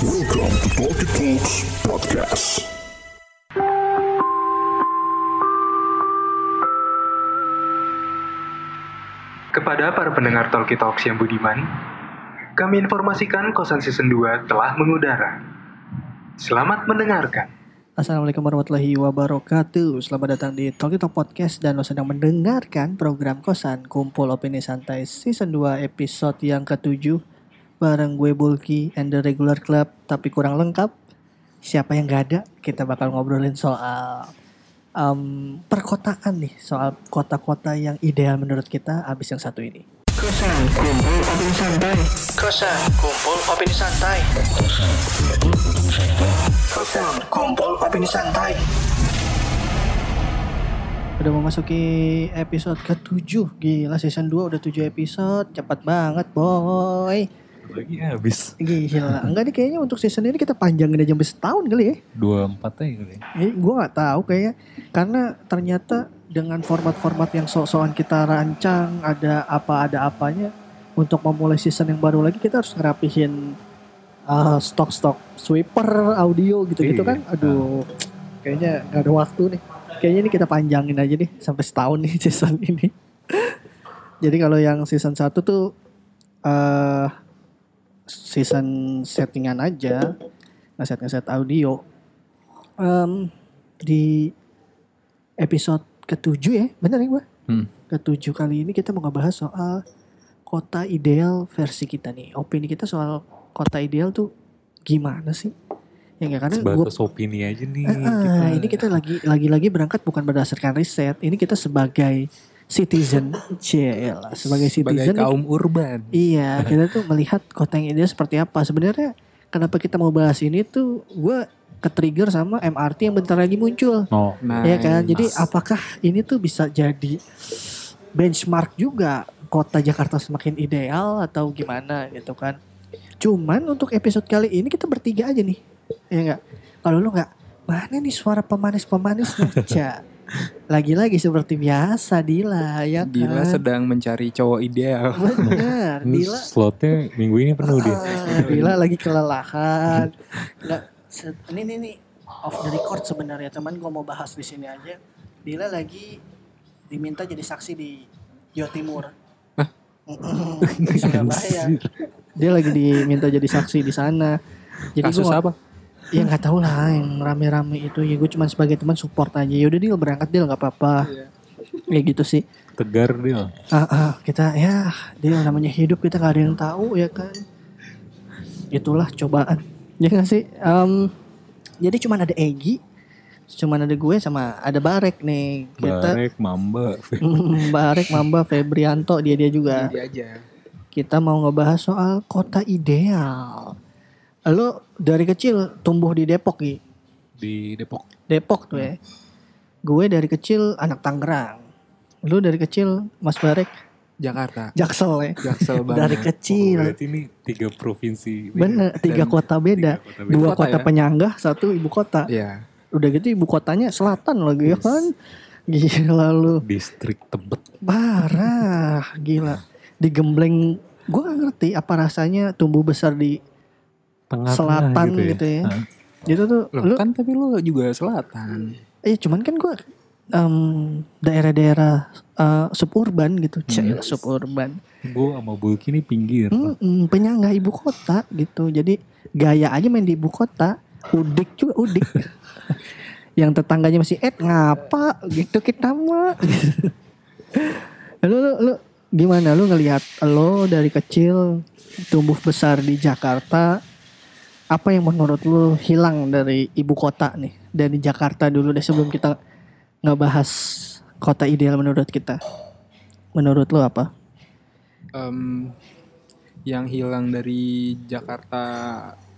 Welcome to Talkie Talks Podcast. Kepada para pendengar Talkie Talks yang budiman, kami informasikan kosan season 2 telah mengudara. Selamat mendengarkan. Assalamualaikum warahmatullahi wabarakatuh Selamat datang di Talk Talk Podcast Dan lo sedang mendengarkan program Kosan Kumpul Opini Santai Season 2 episode yang ketujuh Bareng gue Bulky and the Regular Club Tapi kurang lengkap. Siapa yang gak ada? Kita bakal ngobrolin soal em, Perkotaan nih Soal kota-kota yang ideal menurut kita Abis yang satu ini. Kosan Kumpul Opini Santai. Kosan Kumpul Opini Santai. Kosan Kumpul Opini Santai. Udah memasuki episode ke-7 Gila season 2 udah 7 episode. Cepat banget boy lagi habis. Gila Enggak nih kayaknya untuk season ini kita panjangin aja sampai setahun kali ya. Dua empat aja kali. Eh, gue nggak tahu kayak karena ternyata dengan format-format yang sok-sokan kita rancang ada apa ada apanya untuk memulai season yang baru lagi kita harus ngerapihin uh, stok-stok sweeper audio gitu-gitu Iya. kan aduh kayaknya nggak ada waktu nih. Kayaknya ini kita panjangin aja deh sampai setahun nih season ini. Jadi kalau yang season 1 tuh eh season settingan aja ngeset ngeset audio. Em, di episode ketujuh ya bener ya gue Hmm. ketujuh kali ini kita mau ngebahas soal kota ideal versi kita nih. Opini kita soal kota ideal tuh gimana sih? Ya nggak? Karena Sebatas opini aja nih. Eh, eh, ini kita lagi lagi-lagi berangkat bukan berdasarkan riset. Ini kita sebagai citizen Cielah, sebagai sebagai citizen nih, kaum urban. Iya, kita tuh melihat kota yang ideal seperti apa. Sebenarnya kenapa kita mau bahas ini tuh gue ke-trigger sama MRT yang bentar lagi muncul. Oh, Nah, ya kan? Jadi apakah ini tuh bisa jadi benchmark juga kota Jakarta semakin ideal atau gimana gitu kan? Cuman untuk episode kali ini kita bertiga aja nih. Ya enggak? Kalau lu nggak mana nih suara pemanis-pemanisnya? Ca. Lagi-lagi seperti biasa Dila ya kan? Dila sedang mencari cowok ideal. Bener, ini Dila slotnya minggu ini penuh dia. Ah, Dila lagi kelelahan. Nggak, ini ini nih off the record sebenarnya teman gue mau bahas di sini aja. Dila lagi diminta jadi saksi di Jawa Timur. Surabaya. Dia lagi diminta jadi saksi di sana. Jadi Kasus gua apa? Ya nggak tahu lah yang rame-rame itu ya gue cuma sebagai teman support aja. Yaudah dia berangkat dia nggak apa-apa. Ya gitu sih. Tegar dia. Ah, ah, kita ya dia namanya hidup kita nggak ada yang tahu ya kan itulah cobaan ya nggak sih Em, jadi cuman ada Egi cuman ada gue sama ada Barek nih kita Barek, Mamba. Barek Mamba Febrianto dia dia juga Dia aja. kita mau ngebahas soal kota ideal lo dari kecil tumbuh di Depok Gi Di Depok. Depok tuh ya gue dari kecil anak Tangerang lu dari kecil Mas Barek Jakarta. Jaksel ya Jaksel banget. dari Oh, kecil berarti ini tiga provinsi. Bener, tiga kota beda. Tiga kota beda. Dua Kota kota ya? penyangga, satu ibu kota. Iya. Udah gitu ibu kotanya selatan lagi ya kan. Gila lu. Distrik Tebet. Parah, gila. Digembleng, gue gak ngerti apa rasanya tumbuh besar di Tengah selatan gitu ya. Gitu tuh, Loh, lu, kan tapi lu juga selatan. eh cuman kan gue em, daerah-daerah eh, suburban gitu, Hmm. suburban. Gue sama Bulky ini pinggir. Mm-mm, penyangga ibu kota gitu. Jadi gaya aja main di ibu kota. Udik juga udik. Yang tetangganya masih eh ngapa gitu kita mah. lu, lu, lu gimana lu ngelihat lo dari kecil tumbuh besar di Jakarta apa yang menurut lu hilang dari ibu kota nih? Dari Jakarta dulu deh sebelum kita ngebahas kota ideal menurut kita. Menurut lu apa? Em, yang hilang dari Jakarta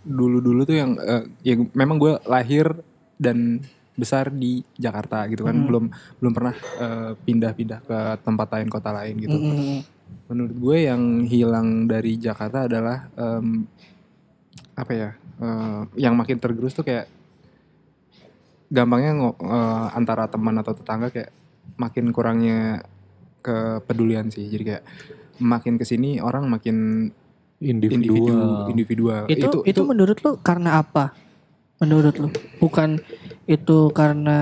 dulu-dulu tuh yang eh, ya memang gue lahir dan besar di Jakarta gitu kan. Hmm. belum belum pernah eh, pindah-pindah ke tempat lain kota lain gitu. Mm-mm. menurut gue yang hilang dari Jakarta adalah em, apa ya eh, yang makin tergerus tuh kayak gampangnya eh, antara teman atau tetangga kayak makin kurangnya kepedulian sih jadi kayak makin ke sini orang makin individu Individual. individual. Itu, itu menurut lu karena apa? Menurut lu bukan itu karena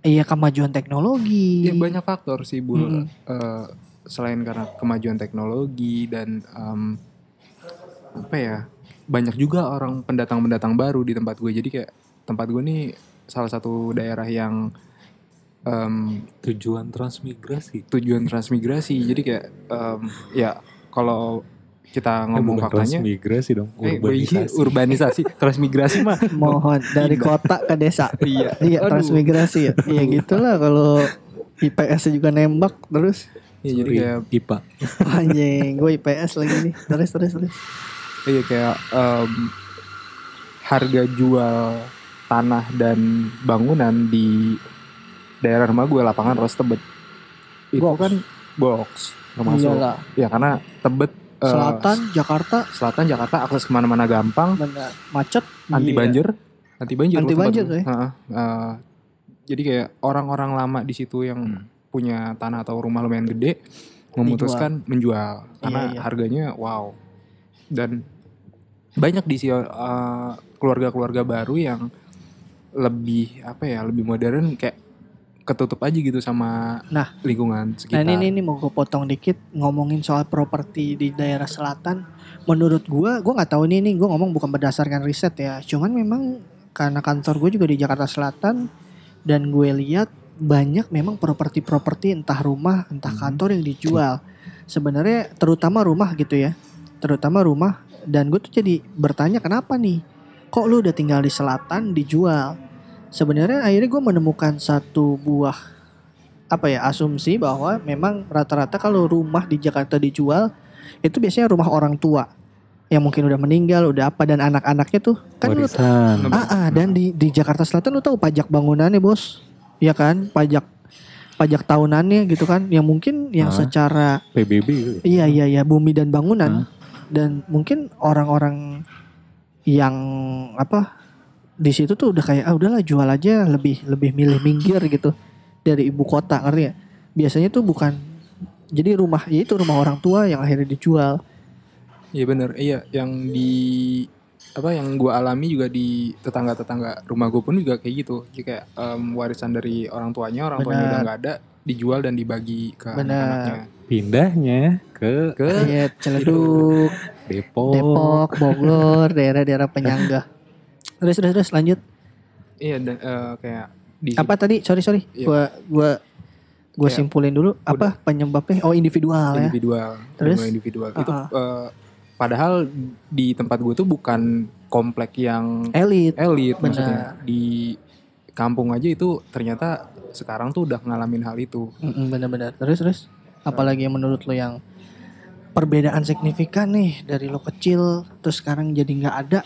iya kemajuan teknologi. Ya, banyak faktor sih bu. Mm-mm. Eh, selain karena kemajuan teknologi dan em, apa ya banyak juga orang pendatang-pendatang baru di tempat gue. Jadi kayak tempat gue nih salah satu daerah yang em, Tujuan transmigrasi. tujuan transmigrasi. Jadi kayak em, ya kalau kita Eh, ngomong bukan faktanya, transmigrasi dong, eh, urbanisasi. urbanisasi, transmigrasi mah Mohon dari kota ke desa. Iya. Iya, Aduh. transmigrasi ya. Iya gitulah kalau IPS juga nembak terus Ya, jadi kayak IPA. anjing gue IPS lagi nih. Terus terus terus. Iya kayak em, harga jual tanah dan bangunan di daerah rumah gue lapangan Ros Tebet. Itu Box. kan box termasuk Iyalah. ya karena Tebet eh, Selatan Jakarta? Selatan Jakarta akses ke mana-mana gampang. Macet? Anti Iya. banjir. Anti banjir Anti banjir, ya? Heeh, eh, jadi kayak orang-orang lama di situ yang Hmm. punya tanah atau rumah lumayan gede memutuskan menjual. Karena Iya, iya. harganya wow. Dan banyak di uh, keluarga-keluarga baru yang lebih apa ya lebih modern kayak ketutup aja gitu sama Nah. lingkungan Nah sekitar. ini, ini mau gue potong dikit ngomongin soal properti di daerah selatan. Menurut gue, gue nggak tahu ini nih gue ngomong bukan berdasarkan riset ya. Cuman memang karena kantor gue juga di Jakarta Selatan dan gue lihat banyak memang properti-properti entah rumah entah Hmm. kantor yang dijual. Sebenarnya terutama rumah gitu ya, terutama rumah. Dan gue tuh jadi bertanya kenapa nih? Kok lu udah tinggal di selatan dijual? Sebenarnya akhirnya gue menemukan satu buah apa ya asumsi bahwa memang rata-rata kalau rumah di Jakarta dijual itu biasanya rumah orang tua yang mungkin udah meninggal udah apa dan anak-anaknya tuh kan lu ah, ah, dan di di Jakarta Selatan lu tahu pajak bangunannya bos ya kan pajak pajak tahunannya gitu kan yang mungkin yang Ah. secara PBB gitu. iya iya iya bumi dan bangunan Hah? Dan mungkin orang-orang yang apa di situ tuh udah kayak ah udahlah jual aja lebih lebih milih minggir gitu dari ibu kota ngerti ya biasanya tuh bukan jadi rumah ya itu rumah orang tua yang akhirnya dijual Iya bener, iya yang di apa yang gue alami juga di tetangga-tetangga rumah gue pun juga kayak gitu. Jadi kayak em, warisan dari orang tuanya, orang tuanya Benar. udah nggak ada, dijual dan dibagi ke anak-anaknya. Pindahnya ke Ke kayak Ciledug Depok. Depok Bogor daerah-daerah penyangga terus terus terus lanjut iya dan eh, kayak di apa tadi sorry sorry Iya. gua gua gua Kayak simpulin dulu apa penyebabnya oh individual ya individual, Terus? rumah individual. Itu Uh-uh. eh, padahal di tempat gue tuh bukan komplek yang elit elit maksudnya. Di kampung aja itu ternyata sekarang tuh udah ngalamin hal itu. Mm-mm, benar-benar terus terus? Apalagi yang menurut lo yang perbedaan signifikan nih dari lo kecil terus sekarang jadi nggak ada?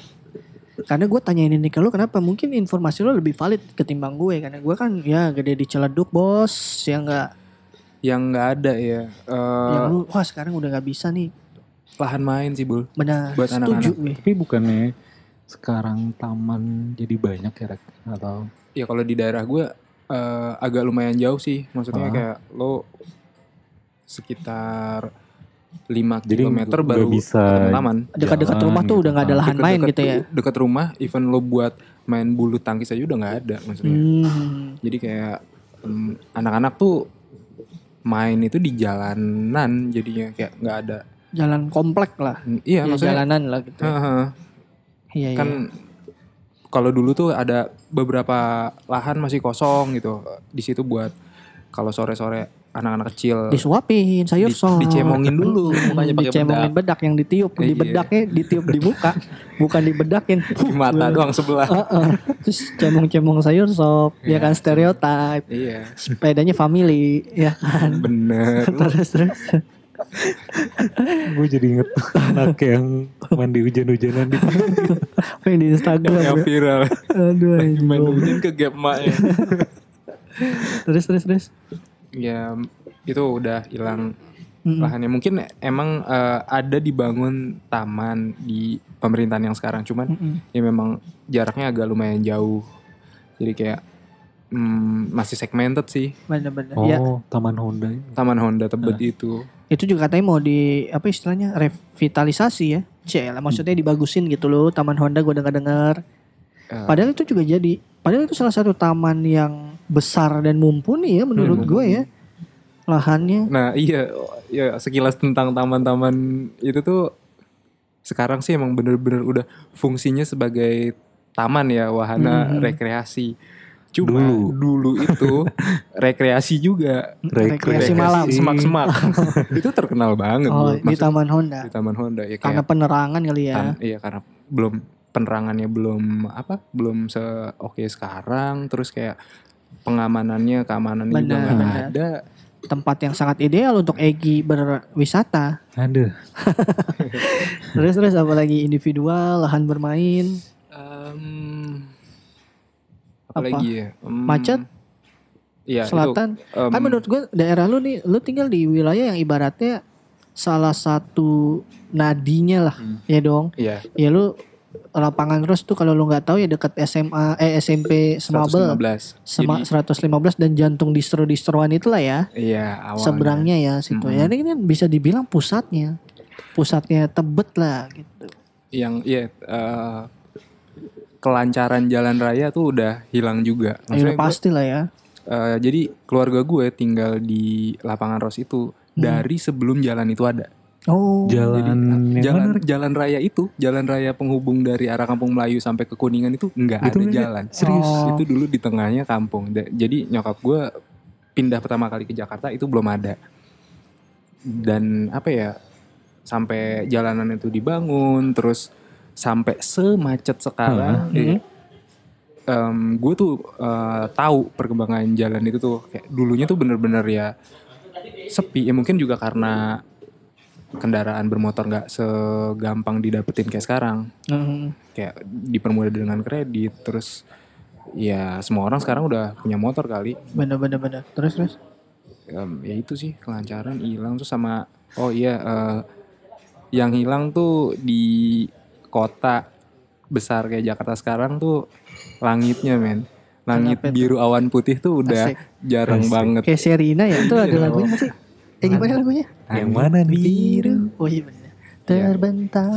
Karena gue tanyain ini ke lo kenapa? Mungkin informasi lo lebih valid ketimbang gue karena gue kan ya gede di Ciledug bos. Ya nggak? Yang nggak ada ya. Eh, yang lu wah sekarang udah nggak bisa nih. lahan main sih bul. benar. Buat setuju anak-anak. Tapi bukannya sekarang taman jadi banyak ya Rek? atau? Ya kalau di daerah gue eh, agak lumayan jauh sih. Maksudnya Ah. kayak lo sekitar 5 Jadi km baru bisa taman. dekat-dekat rumah tuh gitu. udah nggak ada Ah. lahan main gitu ya Dekat rumah, even lo buat main bulu tangkis aja udah nggak ada maksudnya. hmm. Jadi kayak em, anak-anak tuh main itu di jalanan jadinya kayak nggak ada. jalan komplek lah Iya Ya, maksudnya jalanan lah gitu Heeh. iya iya kan kalau dulu tuh ada beberapa lahan masih kosong gitu. Di situ buat kalau sore-sore anak-anak kecil disuapin sayur di- sop. dicemongin dulu mukanya pakai dicemongin bedak yang ditiup di Iya. bedaknya ditiup di muka bukan dibedakin di mata doang sebelah. Heeh. terus cemong-cemong sayur sop ya Iya. kan stereotip iya. Sepedanya family ya kan. Bener. Terus terus gue jadi inget anak yang mandi hujan-hujanan di apa yang di Instagram yang ya? viral. Aduh main anjing. hujan ke gap maknya terus terus terus. Ya itu udah hilang Mm-mm. lahannya. Mungkin emang eh, ada dibangun taman di pemerintahan yang sekarang. Cuman Mm-mm. ya memang jaraknya agak lumayan jauh. Jadi kayak mm, masih segmented sih. Bener-bener. Oh, ya. Taman Honda. taman Honda Tebet itu Itu juga katanya mau di apa istilahnya revitalisasi ya. Cel, maksudnya dibagusin gitu loh Taman Honda gue dengar-dengar. Eh, Padahal itu juga jadi padahal itu salah satu taman yang besar dan mumpuni ya menurut Hmm. gue ya. Lahannya Nah iya, ya sekilas tentang taman-taman itu tuh sekarang sih emang bener-bener udah fungsinya sebagai taman ya wahana Mhm. rekreasi. Cuma Dulu. dulu, itu rekreasi juga, Rekreasi malam. semak-semak. itu terkenal banget oh di Taman Honda. di Taman Honda ya Karena kayak penerangan kali ya. kan- iya karena belum penerangannya belum apa belum se oke sekarang terus kayak pengamanannya keamanannya juga benar. ada Tempat yang sangat ideal untuk Egi berwisata. Aduh, Terus terus apalagi individual, lahan bermain. Em, Apa? apalagi ya Em, Macet? iya itu, selatan. em, kan menurut gue daerah lu nih, lu tinggal di wilayah yang ibaratnya salah satu nadinya lah, Hmm. ya dong. iya Ya lu lapangan terus tuh kalau lu nggak tahu ya dekat SMA eh SMP Semabel 115 Sema, Jadi, 115 dan jantung distro-distroan itulah ya iya awalnya seberangnya ya situ Mm-mm. ya ini kan bisa dibilang pusatnya pusatnya tebet lah gitu yang iya eh, kelancaran jalan raya tuh udah hilang juga. Ya maksudnya gua- pasti lah ya. eh, jadi keluarga gue tinggal di lapangan Ros itu dari sebelum jalan itu ada. Oh. Jalan yang jalan mana? jalan raya itu jalan raya penghubung dari arah Kampung Melayu sampai ke Kuningan itu nggak Itu ada jalan. serius? Oh. itu dulu di tengahnya kampung. Jadi nyokap gue pindah pertama kali ke Jakarta itu belum ada. Dan apa ya sampai jalanan itu dibangun terus sampai semacet sekarang Hmm. eh, em, gue tuh eh, tahu perkembangan jalan itu tuh kayak dulunya tuh bener-bener ya sepi. Ya mungkin juga karena kendaraan bermotor nggak segampang didapetin kayak sekarang. Hmm. kayak dipermudah dengan kredit terus ya semua orang sekarang udah punya motor kali. Bener bener bener. Terus terus? Em, ya itu sih kelancaran hilang. Tuh sama oh iya eh, yang hilang tuh di kota besar kayak Jakarta sekarang tuh langitnya men. Langit Kenapa biru awan putih tuh udah Asik. jarang Asik. banget. Kayak Serina ya itu ada Iya. lagunya nggak sih? Eh gimana lagunya? Yang mana nih? biru. Oh iya bener. Terbentang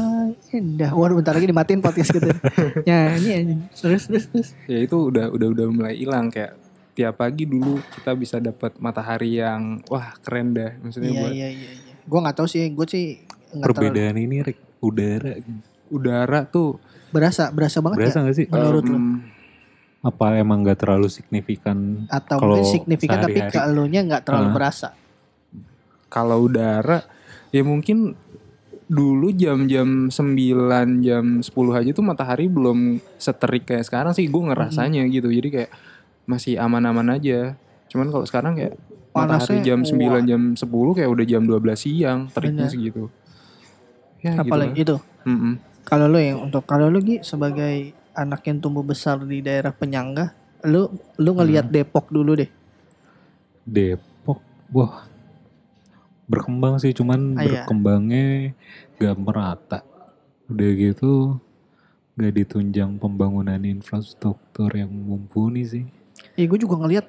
indah. Waduh bentar lagi dimatiin podcast gitu nyanyi anjing. terus terus terus. Ya itu udah udah udah mulai hilang. Kayak tiap pagi dulu kita bisa dapat matahari yang wah keren dah. Maksudnya iya buat iya iya iya. Gue nggak tahu sih. Gue sih nggak terlalu Perbedaan ini Rick, udara udara tuh berasa berasa banget berasa ya nggak sih? menurut lu em, Apa emang nggak terlalu signifikan? atau kalau mungkin signifikan tapi sehari-hari. kalau nya nggak terlalu Ah. berasa kalau udara ya mungkin dulu jam-jam 9 jam 10 aja tuh matahari belum seterik kayak sekarang sih gue ngerasanya gitu jadi kayak masih aman-aman aja cuman kalau sekarang kayak matahari Panasnya, jam 9 wah. jam 10 kayak udah jam 12 siang teriknya Bener. segitu ya apalagi gitu itu lah. Mm-mm. Kalau lu yang untuk kalau lu Gi sebagai anak yang tumbuh besar di daerah penyangga lu lu ngelihat Hmm. Depok dulu deh Depok, wah berkembang sih, cuman Ah, iya. berkembangnya gak merata. Udah gitu gak ditunjang pembangunan infrastruktur yang mumpuni sih. Iya gue juga ngelihat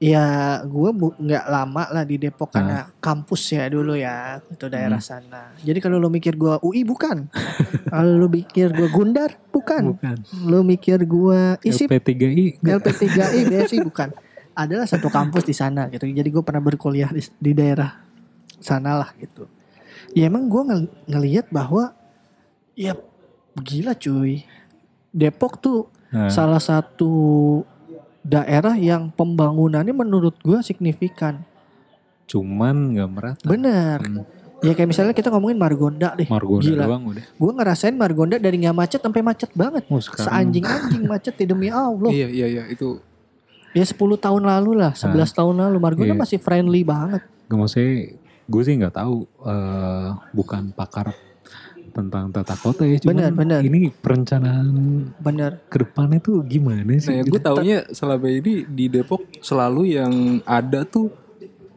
ya gue nggak lama lah di Depok Ah. karena kampus ya dulu ya itu daerah Hmm. sana. Jadi kalau lu mikir gue UI bukan, kalau lu mikir gue Gundar bukan, Bukan. lu mikir gue ISIP LP3I nggak. LP3I BSI bukan. Adalah satu kampus di sana gitu. Jadi gue pernah berkuliah di, di daerah sana lah gitu. Ya emang gue ngel- ngelihat bahwa ya gila cuy. Depok tuh Nah, salah satu daerah yang pembangunannya menurut gue signifikan. cuman gak merata. Bener. Hmm, Ya kayak misalnya kita ngomongin Margonda deh. Margonda Gila. doang udah. Gue ngerasain Margonda dari nggak macet sampai macet banget. Oh, Seanjing-anjing macet ya demi Allah. iya iya iya itu Ya 10 tahun lalu lah, 11 tahun lalu Margonda Iya. masih friendly banget. Gak maksudnya gue sih nggak tahu eh, bukan pakar tentang tata kota ya cuman benar. ini perencanaan Bener. ke depannya tuh gimana nah sih ya gue taunya selama ini di Depok selalu yang ada tuh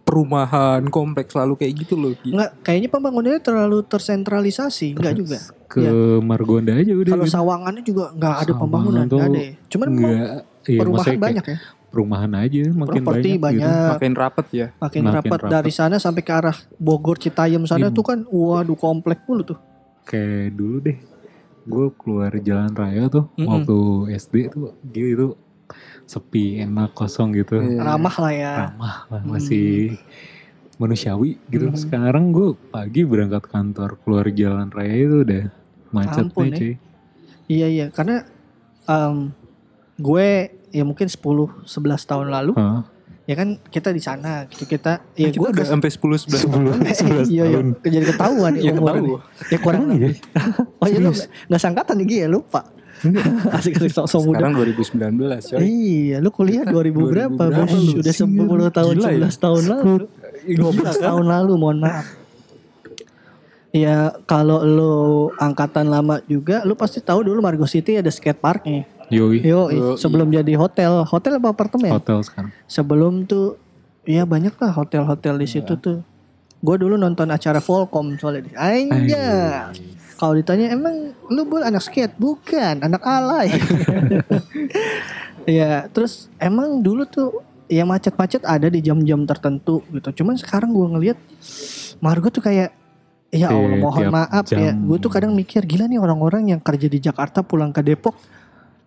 perumahan kompleks selalu kayak gitu loh. Enggak, kayaknya pembangunannya terlalu tersentralisasi, enggak juga. ke Iya. Margonda aja udah Kalau gitu. sawangannya juga enggak ada Sawangan pembangunan, enggak ada. ya. Cuman memang Nggak, iya, perumahan banyak ya. perumahan aja makin Properti banyak, banyak. gitu. Makin rapet ya. Makin, Makin rapat rapat. dari sana sampai ke arah Bogor Citayam sana Iya. tuh kan waduh komplek mulu tuh. Kayak dulu deh gue keluar jalan raya tuh Mm-mm. waktu SD tuh gitu sepi enak kosong gitu Iya. Ramah lah ya. ramah lah masih manusiawi gitu Hmm. sekarang gue pagi berangkat kantor keluar jalan raya itu udah macet Ampun, deh ya. cuy Iya iya karena em, gue ya mungkin 10 11 tahun lalu Hah? Ya kan kita di sana gitu kita ya Kita gue udah sampai 10 11 11 iya, iya, tahun jadi ketahuan Iya, umur ketahuan. nih. Ya kurang iya? lebih. Oh iya lu Serius? gak, gak sangkatan nih ya lupa. Asik-asik sok-sok muda. Sekarang 2019 coy. Iya, lu kuliah 2000 berapa? 2000 berapa Bos? lu? Udah 10 tahun, Gila ya? 11 tahun lalu. 12 tahun lalu, mohon maaf. Ya kalau lu angkatan lama juga, lu pasti tahu dulu Margo City ada skate parknya. Yoi Yo, Yoi. sebelum jadi hotel, hotel apa apartemen? hotel sekarang Sebelum tuh, ya banyak lah hotel-hotel di situ tuh. Gue dulu nonton acara Volcom soalnya. di- Anja. Kalau ditanya emang lu bul anak skate? Bukan, anak alay. ya, terus emang dulu tuh ya macet-macet ada di jam-jam tertentu gitu. Cuman sekarang gua ngelihat Margo tuh kayak ya Allah mohon maaf ya. jam. Gue tuh kadang mikir gila nih orang-orang yang kerja di Jakarta pulang ke Depok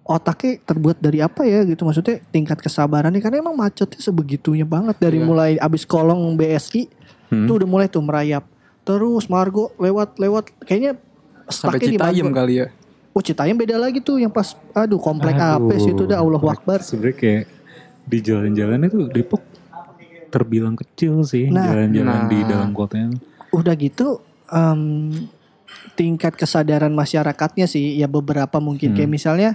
otaknya terbuat dari apa ya gitu maksudnya tingkat kesabarannya karena emang macetnya sebegitunya banget dari Iya. mulai abis kolong BSI Hmm. tuh udah mulai tuh merayap terus Margo lewat lewat kayaknya Sampai di Citayam kali ya. Oh Citayam beda lagi tuh yang pas aduh komplek Aduh, Apes itu dah Allah Akbar. sebenarnya kayak di jalan-jalan itu Depok terbilang kecil sih Nah. jalan-jalan di Nah. dalam kotanya Udah gitu em, tingkat kesadaran masyarakatnya sih ya beberapa mungkin Hmm. kayak misalnya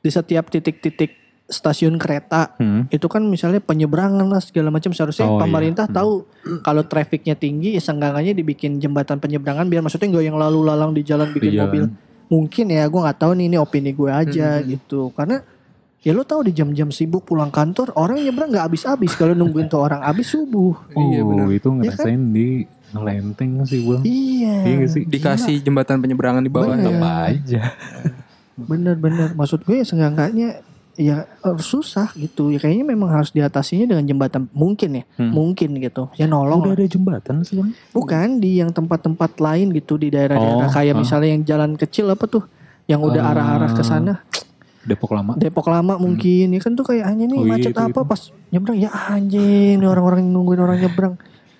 di setiap titik-titik stasiun kereta Hmm. itu kan misalnya penyeberangan lah segala macam seharusnya Oh, iya. pemerintah Hmm. tahu kalau trafiknya tinggi ya senggangannya dibikin jembatan penyeberangan biar maksudnya nggak yang lalu lalang di jalan bikin Di jalan. mobil mungkin ya gue nggak tahu nih ini opini gue aja Hmm. gitu karena ya lo tahu di jam-jam sibuk pulang kantor orang nyebrang nggak habis-habis kalau nungguin tuh orang habis subuh Oh Iya, benar. itu kan? ngerasain di ngelenteng sih bang iya Iya sih? Dikasih jembatan penyeberangan di bawah Bener. ya. Tetap aja bener-bener maksud gue ya senggangannya ya eh, susah gitu. Ya kayaknya memang harus diatasinya dengan jembatan. Mungkin ya? Hmm. mungkin gitu. Ya nolong Udah ada jembatan sih bang. Bukan di yang tempat-tempat lain gitu di daerah-daerah. Oh, kayak ah. misalnya yang jalan kecil apa tuh? Yang udah Ah. arah-arah ke sana. Depok lama. Depok lama mungkin. Ya kan tuh kayak anjing nih Oh iya, macet itu- apa? itu. pas nyebrang ya anjing orang-orang nungguin orang nyebrang.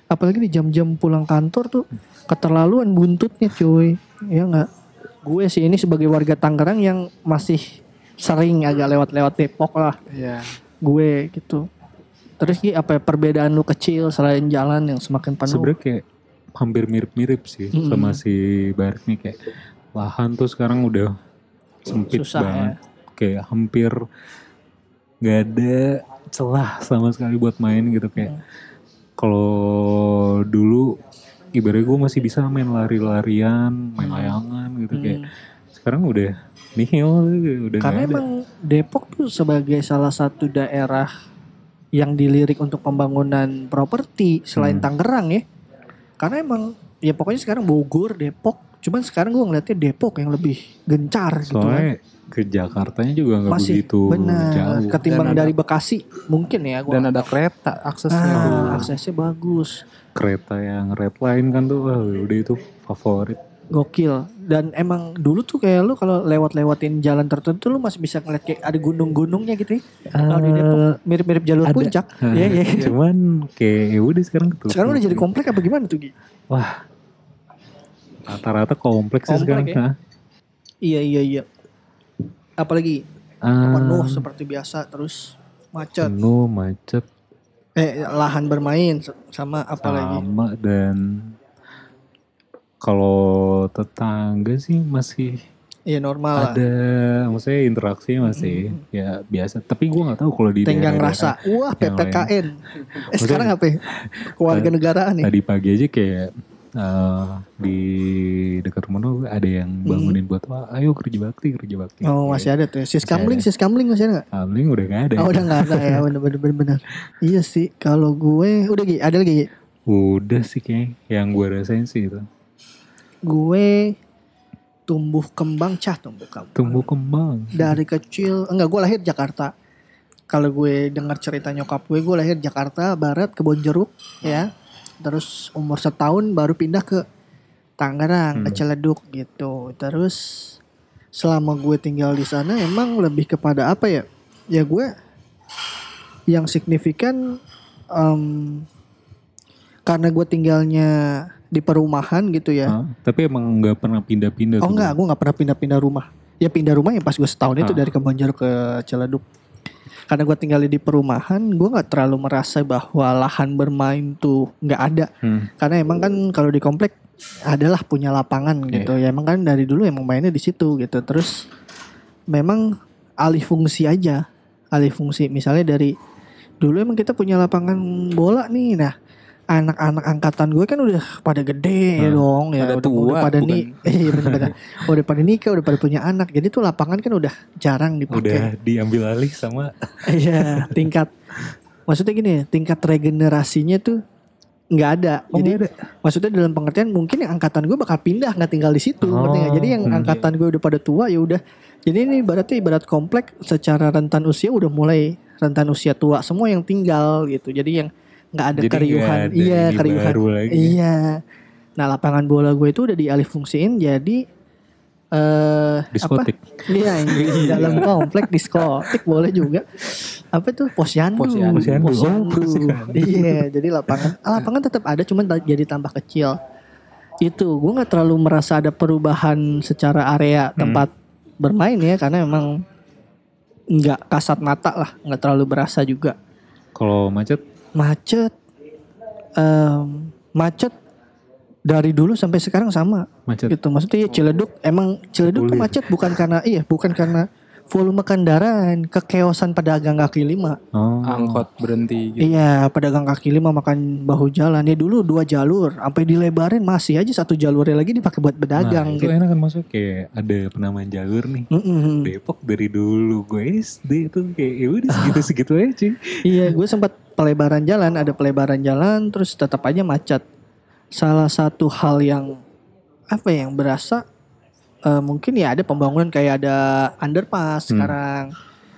Apalagi di jam-jam pulang kantor tuh keterlaluan buntutnya cuy. Ya nggak gue sih ini sebagai warga Tangerang yang masih sering agak lewat-lewat Depok lah Iya. gue gitu terus Gi, apa ya, perbedaan lu kecil selain jalan yang semakin penuh sebenarnya kayak hampir mirip-mirip sih Mm-mm. sama si Barik nih kayak lahan tuh sekarang udah sempit Susah ya. banget kayak hampir nggak ada celah sama sekali buat main gitu kayak Hmm. kalau dulu ibaratnya gue masih bisa main lari-larian main Hmm. layangan gitu kayak Hmm. sekarang udah nihil udah Karena emang Depok tuh sebagai salah satu daerah yang dilirik untuk pembangunan properti selain Hmm. Tangerang ya. Karena emang ya pokoknya sekarang Bogor, Depok. Cuman sekarang gue ngeliatnya Depok yang lebih gencar gitu kan. Ke Jakartanya juga nggak Masih begitu benar jauh ketimbang Dan ada- dari Bekasi mungkin ya gua. Dan ada kereta aksesnya. ah, aksesnya bagus. kereta yang red line kan tuh wah, udah itu favorit Gokil. Dan emang dulu tuh kayak lu kalau lewat-lewatin jalan tertentu lu masih bisa ngeliat kayak ada gunung-gunungnya gitu ya. Kalau di Depok mirip-mirip jalur ada. puncak. Nah, Iya, iya. Cuman kayak ya udah sekarang ketutup. Sekarang udah jadi komplek apa gimana tuh Gi? Wah. Rata-rata kompleks sih Komplek sekarang. ya? Iya iya iya. Apalagi Ah, penuh seperti biasa terus macet. penuh macet Eh lahan bermain sama apalagi. sama dan kalau tetangga sih masih Iya normal lah. ada maksudnya interaksi masih ya biasa tapi gua nggak tahu kalau di Tenggang daerah-daerah- rasa. Wah PPKN. Eh sekarang apa ya? Keluarga negaraan nih. tadi pagi aja kayak eh, di dekat rumah gue ada yang bangunin buat wah ayo kerja bakti kerja bakti Hmm. Oh masih ada tuh. Sis Masih kamling, sis kamling masih ada nggak? Amling udah gak ada Oh udah nggak ada ya bener bener bener bener. Iya sih kalau gue udah Gi, ada lagi Gi? Udah sih kayak yang gue rasain sih itu. Gue tumbuh kembang cah tumbuh kembang. Tumbuh kembang. Dari kecil enggak gue lahir Jakarta. kalau gue dengar cerita nyokap gue, gue lahir Jakarta Barat Kebonjeruk ya. Terus umur setahun baru pindah ke Tangerang, ke Hmm. Ciledug gitu. Terus selama gue tinggal di sana emang lebih kepada apa ya? Ya gue yang signifikan em, karena gue tinggalnya di perumahan gitu ya. Hah? Tapi emang nggak pernah pindah-pindah. Oh tuh, enggak, gue nggak pernah pindah-pindah rumah. Ya pindah rumah ya pas gue setahun itu Ah. dari Kebonjeruk ke Ciledug. Karena gue tinggal di perumahan, gue nggak terlalu merasa bahwa lahan bermain tuh nggak ada. Hmm. Karena emang kan kalau di komplek adalah punya lapangan gitu. Ya emang kan dari dulu emang mainnya di situ gitu. Terus memang alih fungsi aja, alih fungsi. Misalnya dari dulu emang kita punya lapangan bola nih. Nah anak-anak angkatan gue kan udah pada gede Hmm. dong ya. Pada udah, tua, udah pada nih iya bener-bener udah pada nikah udah pada punya anak. Jadi tuh lapangan kan udah jarang Udah dipakai diambil alih sama iya tingkat maksudnya gini tingkat regenerasinya tuh nggak ada. Oh, jadi ada. maksudnya dalam pengertian mungkin yang angkatan gue bakal pindah nggak tinggal di situ Oh, jadi yang hmm. angkatan gue udah pada tua ya udah. Jadi ini berarti ibarat komplek secara rentan usia udah mulai rentan usia tua semua yang tinggal gitu. Jadi yang nggak ada Jadi keriuhan ada iya keriuhan lagi. iya nah lapangan bola gue itu udah dialih fungsiin jadi eh apa diskotik. Iya, yang di dalam komplek diskotik boleh juga. Apa tuh posyandu? Posyandu. Posyandu. Oh, posyandu. Iya, jadi lapangan ah, lapangan tetap ada cuman jadi tambah kecil. Itu gue nggak terlalu merasa ada perubahan secara area tempat bermain ya karena emang nggak kasat mata lah, nggak terlalu berasa juga. Kalau macet Macet. Em, macet dari dulu sampai sekarang sama macet. gitu. Maksudnya ya Ciledug emang Ciledug tuh macet bukan karena iya bukan karena volume kendaraan kekeosan pedagang kaki lima Oh. Angkot berhenti gitu. iya pedagang kaki lima makan bahu jalan ya dulu dua jalur sampai dilebarin masih aja satu jalurnya lagi dipakai buat Nah, pedagang itu gitu. enak kan masuk kayak ada penamaan jalur nih. Mm-mm. Depok dari dulu gue SD tuh kayak ya udah segitu-segitu aja cuy. iya gue sempat pelebaran jalan ada pelebaran jalan terus tetap aja macet salah satu hal yang apa ya, yang berasa eh, mungkin ya ada pembangunan kayak ada underpass Hmm. sekarang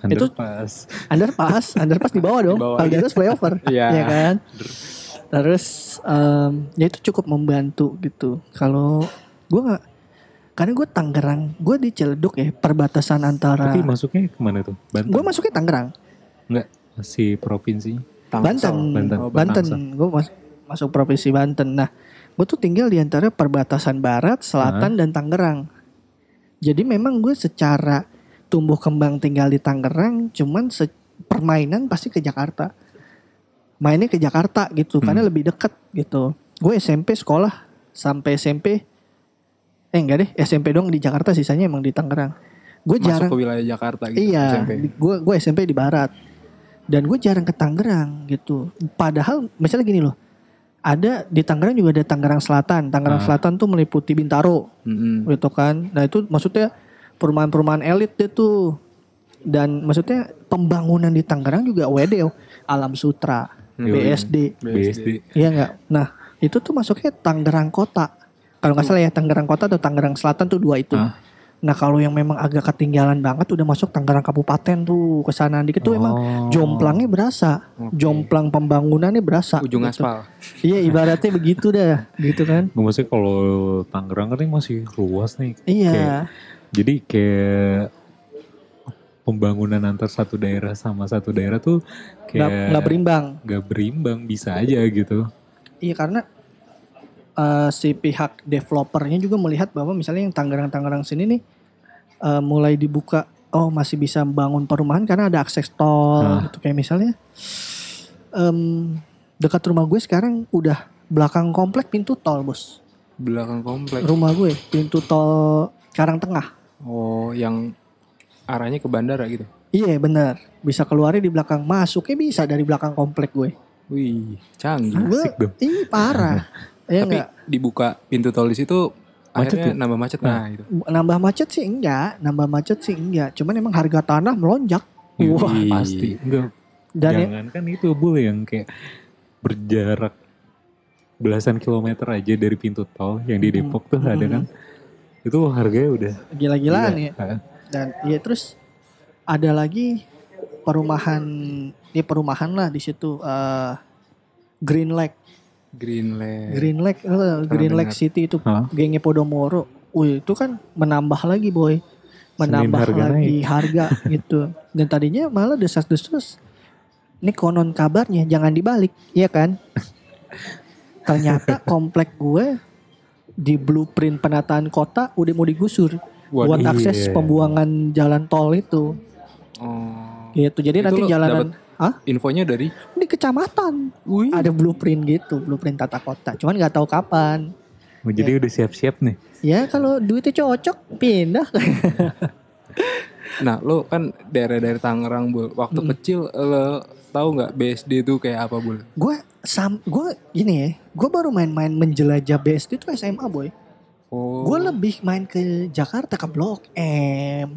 Itu- Underpass. underpass, underpass di bawah dong. Kalau di iya. atas flyover, Iya. ya kan. Terus em, ya itu cukup membantu gitu. Kalau gue nggak, karena gue Tangerang, gue di Ciledug ya, perbatasan antara. Tapi masuknya ke mana tuh? Banten. Gue masuknya Tangerang, Enggak, masih provinsi. Banten, Banten. Oh, Banten. Tangsel. Gue mas- masuk provinsi Banten. Nah, gue tuh tinggal di antara perbatasan barat, selatan, dan Tangerang. Jadi memang gue secara tumbuh kembang tinggal di Tangerang, cuman permainan pasti ke Jakarta. Mainnya ke Jakarta gitu, Hmm. karena lebih deket gitu. Gue SMP sekolah sampai SMP, eh enggak deh, SMP dong di Jakarta, sisanya emang di Tangerang. Gue jarang, ke wilayah Jakarta gitu. Iya, gue gue SMP di Barat dan gue jarang ke Tangerang gitu. Padahal misalnya gini loh, ada di Tangerang juga ada Tangerang Selatan. Tangerang Ah. Selatan tuh meliputi Bintaro, Mm-mm. gitu kan. Nah itu maksudnya perumahan-perumahan elit deh tuh. Dan maksudnya pembangunan di Tangerang juga WD, Alam Sutra, Hmm. BSD, BSD. iya nggak? Nah itu tuh masuknya Tangerang Kota. Kalau nggak salah ya Tangerang Kota atau Tangerang Selatan tuh dua itu. Ah. Nah kalau yang memang agak ketinggalan banget udah masuk Tangerang Kabupaten tuh ke sana dikit tuh emang Oh. jomplangnya berasa, Oke. jomplang pembangunannya berasa. Ujung gitu. aspal. Iya ibaratnya begitu dah, gitu kan? Maksudnya kalau Tangerang kan ini masih luas nih. Iya, Jadi kayak pembangunan antar satu daerah sama satu daerah tuh kayak nggak berimbang. nggak berimbang bisa aja gitu. Iya karena eh, si pihak developernya juga melihat bahwa misalnya yang Tangerang-Tangerang sini nih eh, mulai dibuka, oh masih bisa bangun perumahan karena ada akses tol, Nah. gitu kayak misalnya em, dekat rumah gue sekarang udah belakang komplek pintu tol bos. Belakang komplek. Rumah gue pintu tol Karang Tengah. Oh, yang arahnya ke bandara gitu. Iya benar, bisa keluarnya di belakang, masuknya bisa dari belakang komplek gue. Wih, canggih. Gue, Asik dong. ih parah. ya Tapi enggak, dibuka pintu tol di situ Macet akhirnya tuh. nambah macet nah, itu. nambah macet sih enggak, nambah macet sih enggak. Cuman emang harga tanah melonjak. Wah, Wih. Pasti. Enggak. dan ya- Jangan kan itu bul yang kayak berjarak belasan kilometer aja dari pintu tol yang di Hmm. Depok tuh ada Hmm. kan. Itu harganya udah gila-gilaan ya. gila. Dan ya terus ada lagi perumahan ya perumahan lah di situ eh Green Lake Greenland. Green Lake eh, Green Lake. City itu Hah? gengnya Podomoro Wih itu kan menambah lagi boy menambah harga lagi harga gitu dan tadinya malah desas-desus ini konon kabarnya jangan dibalik ya kan ternyata komplek gue di blueprint penataan kota udah mau digusur buat akses iya. pembuangan jalan tol itu Oh. Gitu jadi Itu nanti jalanan Hah? Infonya dari di kecamatan ada blueprint gitu blueprint tata kota cuman nggak tahu kapan Oh, jadi udah siap-siap nih. ya kalau duitnya cocok pindah Nah, lo kan daerah-daerah Tangerang, Bul. Waktu Mm. kecil lo tahu nggak BSD itu kayak apa, Bul? gue sam gue gini ya gue baru main-main menjelajah BSD itu SMA boy Oh. gue lebih main ke Jakarta ke Blok M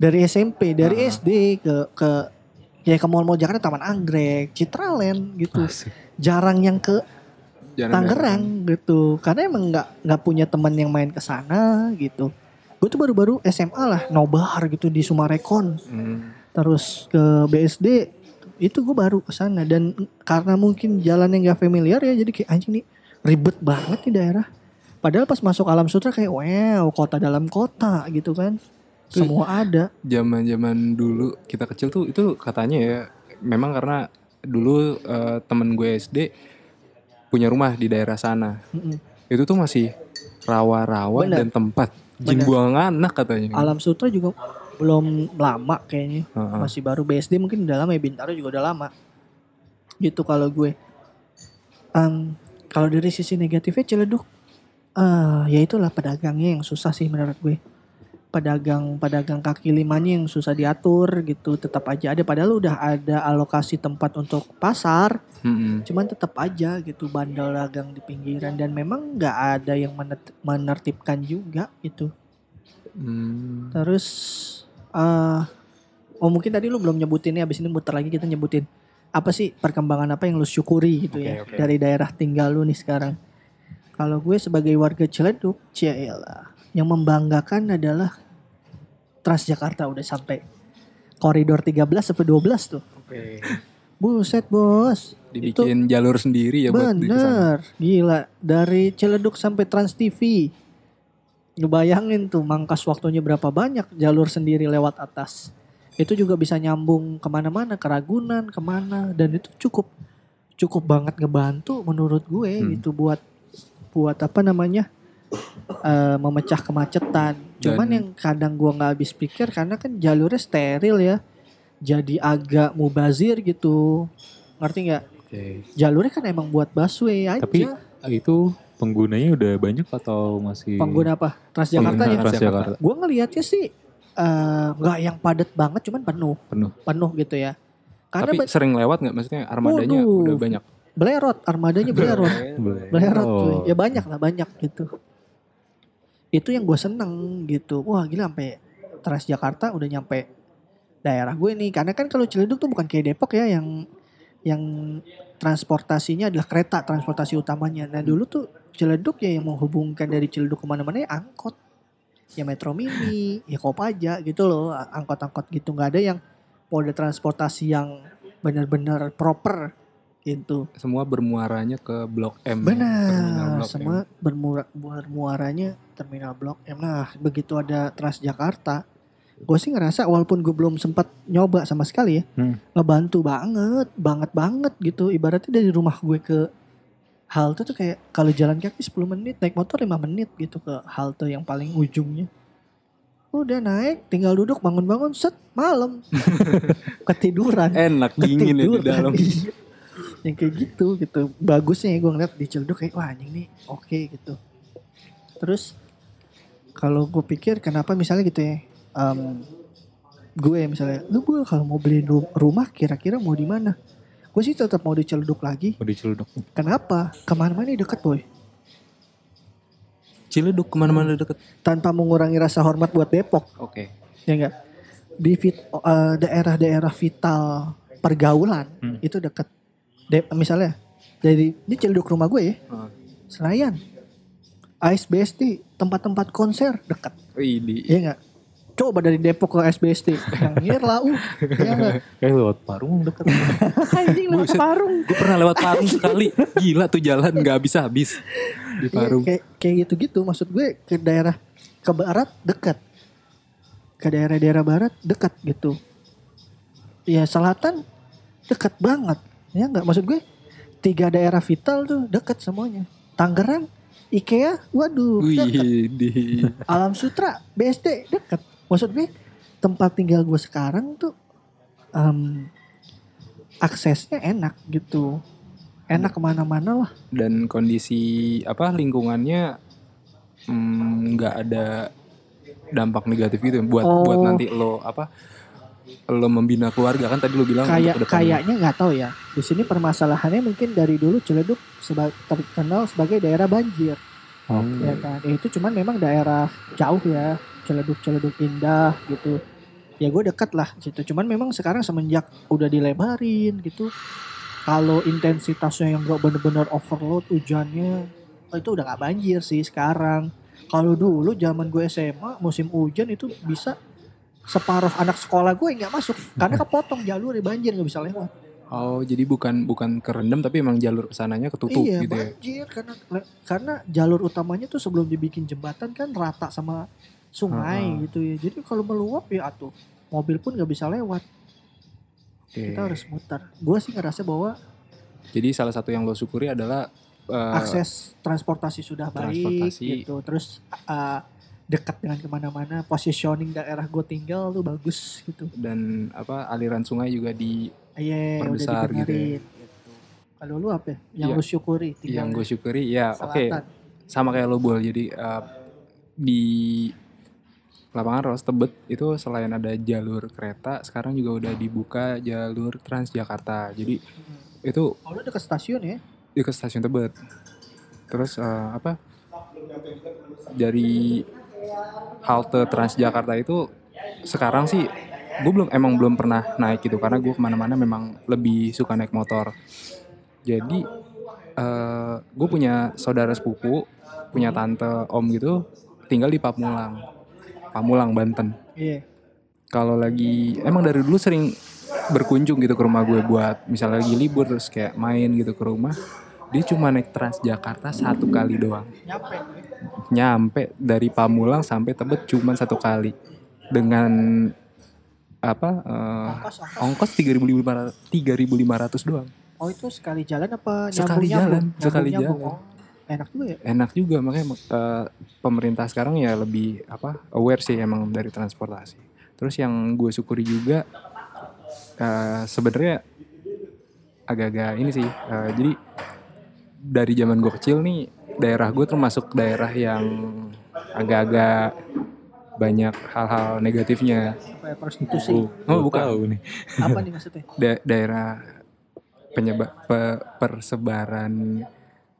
dari SMP dari Ah. SD ke ke ya ke mall-mall Jakarta Taman Anggrek Citraland gitu Asik. jarang yang ke Jarang- Tangerang gitu karena emang nggak nggak punya teman yang main ke sana gitu gue tuh baru-baru SMA lah nobar gitu di Sumarekon Hmm. terus ke BSD itu gue baru ke sana dan karena mungkin jalan yang gak familiar ya jadi kayak anjing nih ribet banget nih daerah padahal pas masuk alam sutra kayak wow kota dalam kota gitu kan. Semua ada Zaman-zaman dulu kita kecil tuh itu katanya ya memang karena dulu eh, temen gue SD punya rumah di daerah sana. Mm-mm. Itu tuh masih rawa-rawa dan tempat jin buang anak katanya. alam sutra juga belum lama kayaknya Heeh. masih baru BSD mungkin udah lama ya Bintaro juga udah lama gitu kalau gue Em, kalau dari sisi negatifnya Ciledug eh ya itulah pedagangnya yang susah sih menurut gue pedagang pedagang kaki limanya yang susah diatur gitu tetap aja ada padahal udah ada alokasi tempat untuk pasar Mm-mm. cuman tetap aja gitu bandel dagang di pinggiran dan memang nggak ada yang menet- menertibkan juga gitu Hmm. Terus eh oh mungkin tadi lu belum nyebutin ya abis ini muter lagi kita nyebutin apa sih perkembangan apa yang lu syukuri gitu ya Oke, oke. dari daerah tinggal lu nih sekarang. Kalau gue sebagai warga Ciledug, Ciela, yang membanggakan adalah Transjakarta udah sampai koridor 13 sampai 12 tuh. Oke. Buset bos. Itu Dibikin jalur sendiri ya buat di ke sana. bener. Gila. Dari Ciledug sampai Trans TV. Lu bayangin tuh mangkas waktunya berapa banyak jalur sendiri lewat atas. Itu juga bisa nyambung ke mana-mana, ke Ragunan, ke mana. Dan itu cukup cukup banget ngebantu menurut gue Hmm. gitu buat buat apa namanya eh, memecah kemacetan. Cuman Dan- yang kadang gua nggak habis pikir karena kan jalurnya steril ya, jadi agak mubazir gitu. Ngerti nggak? Oke. jalurnya kan emang buat busway aja. Tapi itu penggunanya udah banyak atau masih pengguna apa? Transjakarta ya. Transjakarta Gue ngelihatnya sih eh, nggak yang padat banget, cuman penuh, penuh. penuh gitu ya. Karena Tapi sering lewat nggak? Maksudnya armadanya Waduh. udah banyak. belerot, armadanya belerot, belerot Oh. Ya banyak lah, banyak gitu. Itu yang gue seneng gitu. Wah gila sampai Transjakarta udah nyampe daerah gue nih. Karena kan kalau Ciledug tuh bukan kayak Depok ya yang yang transportasinya adalah kereta transportasi utamanya. Nah dulu tuh Ciledug ya yang menghubungkan dari Ciledug ke mana-mana ya angkot. Ya Metro Mini, ya Kopaja gitu loh. Angkot-angkot gitu. nggak ada yang mode transportasi yang benar-benar proper gitu. Semua bermuaranya ke Blok M. Terminal Benar, Blok semua M. bermura, bermuaranya terminal Blok M. Nah, begitu ada Transjakarta, gue sih ngerasa walaupun gue belum sempat nyoba sama sekali ya, Hmm. ngebantu banget, banget banget gitu. Ibaratnya dari rumah gue ke halte tuh kayak kalau jalan kaki 10 menit, naik motor 5 menit gitu ke halte yang paling ujungnya. Udah naik, tinggal duduk bangun-bangun, set malam, ketiduran Enak dingin ya di dalam. Iya. yang kayak gitu gitu bagusnya ya gue ngeliat di Ciledug kayak wah anjing nih oke gitu terus kalau gue pikir kenapa misalnya gitu ya em, gue misalnya lu gue kalau mau beli ru- rumah kira-kira mau di mana gue sih tetap mau di Ciledug lagi Mau diceluduk. kenapa ke mana-mana deket boy Ciledug ke mana-mana deket. tanpa mengurangi rasa hormat buat Depok Oke. ya enggak di fit- eh, daerah-daerah vital pergaulan Hmm. itu deket De- misalnya dari ini Ciledug rumah gue ya Ah. Senayan ASBSD tempat-tempat konser dekat Wih, di ya enggak Coba dari Depok ke SBSD. Yang lah uh. Ya enggak? Kayak lewat Parung deket. Anjing lewat Buset. Parung. Gue pernah lewat Parung sekali. Gila tuh jalan nggak habis-habis di Iya, Parung. kayak kayak gitu-gitu maksud gue ke daerah ke barat dekat. Ke daerah-daerah barat dekat gitu. Ya selatan dekat banget. Ya enggak maksud gue tiga daerah vital tuh dekat semuanya. Tangerang, IKEA, waduh, di Alam Sutra, BSD dekat. Maksud gue tempat tinggal gue sekarang tuh em, aksesnya enak gitu. Enak ke mana-mana lah. dan kondisi apa lingkungannya mm, nggak ada dampak negatif gitu buat Oh. buat nanti lo apa lo membina keluarga kan tadi lo bilang Kayak kayaknya nggak tahu ya. Di sini permasalahannya mungkin dari dulu Ciledug seba- terkenal sebagai daerah banjir, Hmm. ya kan. Ya, itu cuman memang daerah jauh ya. Ciledug Ciledug indah gitu. Ya gue dekat lah situ. Cuman memang sekarang semenjak udah dilebarin gitu. Kalau intensitasnya yang gak bener-bener overload hujannya oh, itu udah gak banjir sih sekarang. Kalau dulu zaman gue SMA musim hujan itu bisa separuh anak sekolah gue nggak masuk karena kepotong jalur di banjir nggak bisa lewat. oh jadi bukan bukan kerendam tapi emang jalur ke sananya ketutup iya gitu ya banjir karena karena jalur utamanya tuh sebelum dibikin jembatan kan rata sama sungai Heeh. gitu ya. Jadi kalau meluap ya atuh mobil pun nggak bisa lewat. Oke. Kita harus muter. Gue sih ngerasa bahwa jadi salah satu yang lo syukuri adalah eh, akses transportasi sudah baik transportasi. gitu. Terus uh, dekat dengan ke mana-mana. Positioning daerah gue tinggal tuh bagus gitu. dan apa aliran sungai juga di Iya, udah Perbesar gitu ya. Gitu. Kalau lu apa? ya? Yang Iya. lu syukuri yang gue syukuri ya oke selatan. sama kayak lo bol jadi eh, di lapangan Ros Tebet itu selain ada jalur kereta sekarang juga udah dibuka jalur Transjakarta jadi Hmm. itu Oh, lu dekat stasiun ya? ke stasiun Tebet terus eh, apa dari halte Transjakarta itu sekarang sih gue belum emang belum pernah naik gitu karena gue ke mana-mana memang lebih suka naik motor. Jadi eh gue punya saudara sepupu punya tante om gitu tinggal di Pamulang. Pamulang Banten. Iya. kalau lagi emang dari dulu sering berkunjung gitu ke rumah gue buat misalnya lagi libur terus kayak main gitu ke rumah dia cuma naik Transjakarta satu kali doang Nyampe. nyampe dari Pamulang sampai Tebet cuma satu kali dengan apa eh, Ongkos, tiga ribu lima tiga ribu lima ratus doang Oh itu sekali jalan apa Sekali jalan, sekali Nyambung-nyambung. jalan. Oh, enak juga ya. enak juga makanya eh, pemerintah sekarang ya lebih apa aware sih emang dari transportasi terus yang gue syukuri juga eh, sebenarnya agak-agak ini sih eh, jadi dari zaman gue kecil nih daerah gue termasuk daerah yang agak-agak banyak hal-hal negatifnya Apa ya, prostitusi. oh bukan Tahu nih. apa nih maksudnya? Da- daerah penyebab persebaran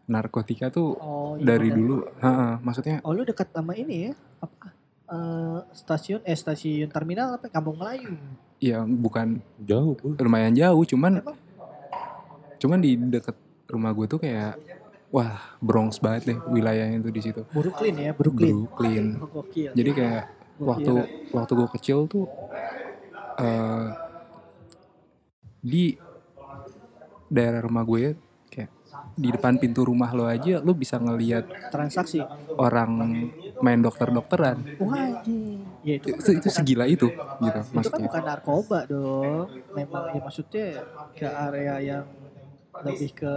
narkotika tuh Oh, iya dari bener. dulu ha, maksudnya Oh lu dekat sama ini ya? Apa? Eh, stasiun eh stasiun terminal apa? Kampung Melayu. ya bukan Jauh. Lumayan jauh cuman Emang? cuman di deket rumah gue tuh kayak wah Bronx banget deh wilayahnya tuh di situ Brooklyn ya, Brooklyn. Brooklyn Oh, gokil. jadi kayak Gua waktu waktu gue kecil tuh eh di daerah rumah gue kayak di depan pintu rumah lo aja lo bisa ngelihat transaksi. orang main dokter-dokteran Wah. Ya itu, kan itu, itu segila itu gitu itu kan maksudnya bukan narkoba dong. Memang ya maksudnya ke area yang lebih ke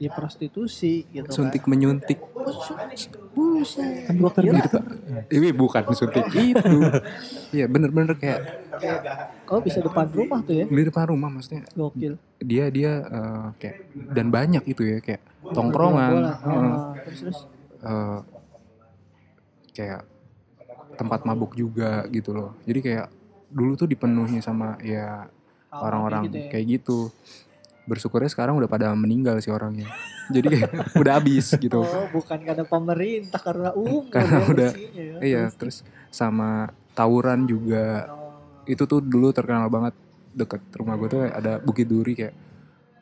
ya prostitusi gitu suntik kan. menyuntik Buset. kan Gua dokter di depan ini bukan suntik itu iya bener-bener kayak oh bisa depan rumah tuh ya. di depan rumah maksudnya Gokil. dia dia eh, kayak dan banyak itu ya kayak tongkrongan Bola. heeh, Ah, terus terus. eh, kayak tempat mabuk juga gitu loh jadi kayak dulu tuh dipenuhi sama ya orang-orang kayak gitu ya. kayak gitu bersyukurnya sekarang udah pada meninggal sih orangnya jadi kayak udah habis gitu Oh, bukan karena pemerintah, karena umum. Karena ya udah- ya. iya terus sama tawuran juga Oh, itu tuh dulu terkenal banget deket rumah gue tuh ada Bukit Duri kayak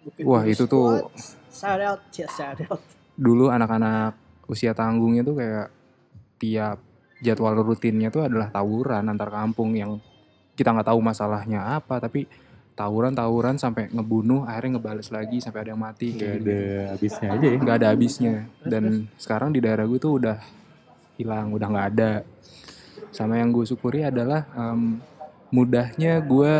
Bukit wah Duri itu tuh. Shout out, shout out. dulu anak-anak usia tanggungnya tuh kayak tiap jadwal rutinnya tuh adalah tawuran antar kampung yang kita nggak tahu masalahnya apa tapi tawuran tawuran sampai ngebunuh akhirnya ngebales lagi sampai ada yang mati Gak kayak ada habisnya aja ya. nggak ada habisnya. Dan sekarang di daerah gue tuh udah hilang udah nggak ada. Sama yang gue syukuri adalah em, mudahnya gue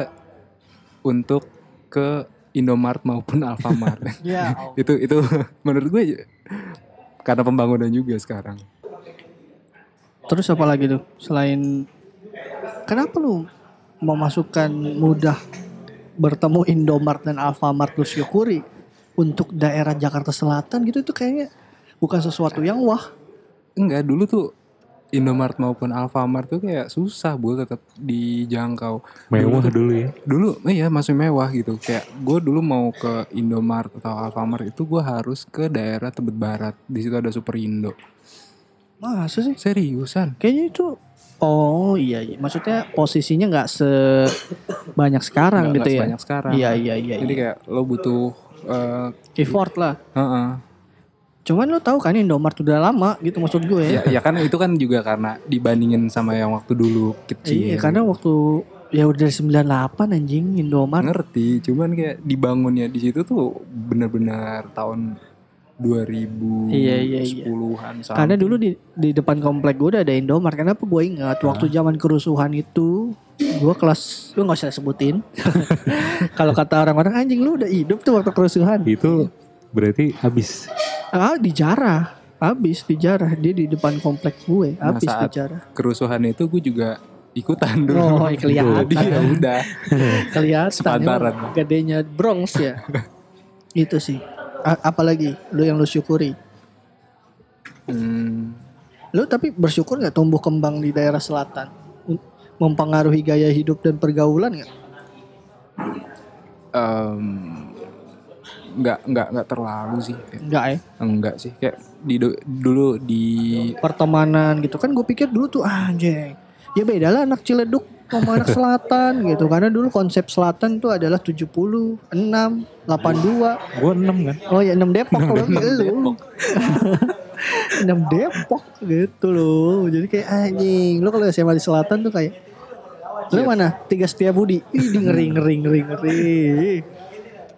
untuk ke Indomart maupun Alfamart. Ya. itu itu menurut gue karena pembangunan juga sekarang. Terus apa lagi tuh? Selain kenapa lu memasukkan mudah bertemu Indomart dan Alfamart lu syukuri untuk daerah Jakarta Selatan gitu itu kayaknya bukan sesuatu yang wah. enggak dulu tuh Indomart maupun Alfamart tuh kayak susah bu tetap dijangkau Mewah dulu ya. dulu iya masih mewah gitu kayak gue dulu mau ke Indomart atau Alfamart itu gue harus ke daerah Tebet Barat di situ ada Superindo Masa sih? seriusan Kayaknya itu Oh iya, iya. maksudnya posisinya nggak sebanyak sekarang Nggak- gitu nggak ya? sebanyak sekarang Iya iya iya. jadi iya. kayak lo butuh eh, Effort lah. heeh. Cuman lo tahu kan Indomart udah lama gitu maksud gue. ya, ya kan itu kan juga karena dibandingin sama yang waktu dulu kecil Iya karena waktu ya udah dari 98 anjing Indomart. ngerti cuman kayak dibangunnya di situ tuh benar-benar tahun 2010-an Iya, iya, iya. sampai Karena dulu di di depan komplek gue udah ada Indomart. Kenapa gue ingat waktu zaman kerusuhan itu gue kelas lu nggak usah sebutin. Kalau kata orang-orang anjing lu udah hidup tuh waktu kerusuhan. Itu berarti habis. Ah dijarah. Habis dijarah dia di depan komplek gue. Nah, Habis saat dijarah. kerusuhan itu gue juga ikutan dulu Oh, iya, kelihatan. ya udah Kelihatan Sepantaran. emang Gedenya Bronx ya. itu sih. Apalagi lu yang lu syukuri. hmm, Lu tapi bersyukur nggak tumbuh kembang di daerah selatan? Mempengaruhi gaya hidup dan pergaulan nggak? em, nggak nggak nggak terlalu sih Kayak- Enggak ya. enggak sih kayak di du- dulu di Pertemanan gitu kan gue pikir dulu tuh ah, anjing. Ya beda lah anak Ciledug sama anak selatan gitu. Karena dulu konsep selatan tuh adalah 70, 6, 82. Gue 6 kan. Oh ya 6 Depok kalau lu. 6 Depok gitu loh. Jadi kayak anjing. Lu kalau SMA di selatan tuh kayak Lu mana? Tiga setia budi. Ih, ngeri ngeri ngeri ngeri.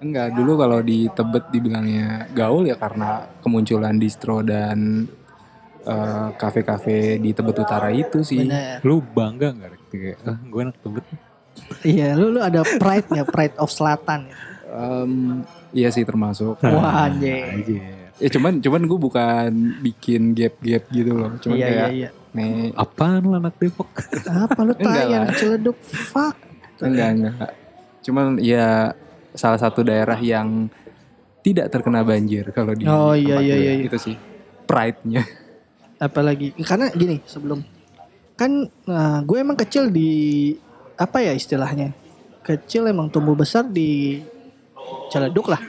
enggak dulu kalau di Tebet dibilangnya gaul ya karena kemunculan distro dan eh, kafe-kafe di Tebet Utara itu sih Bener. Lu bangga gak? Rek? Kayak, ah, gue anak tebet. Iya, lu lu ada pride nya, pride of selatan. Em, iya sih termasuk Wah, anjing. Aja. ya cuman cuman gue bukan bikin gap-gap gitu loh cuman Iya iya kayak iya. nih Apaan lu anak Depok? Apa lu anak Ciledug? Fuck. enggak enggak cuman ya salah satu daerah yang tidak terkena banjir kalau di Oh, iya, iya, iya, iya. itu sih pride-nya Apalagi karena gini sebelum kan nah, gue emang kecil di apa ya istilahnya? Kecil emang tumbuh besar di Ciledug lah.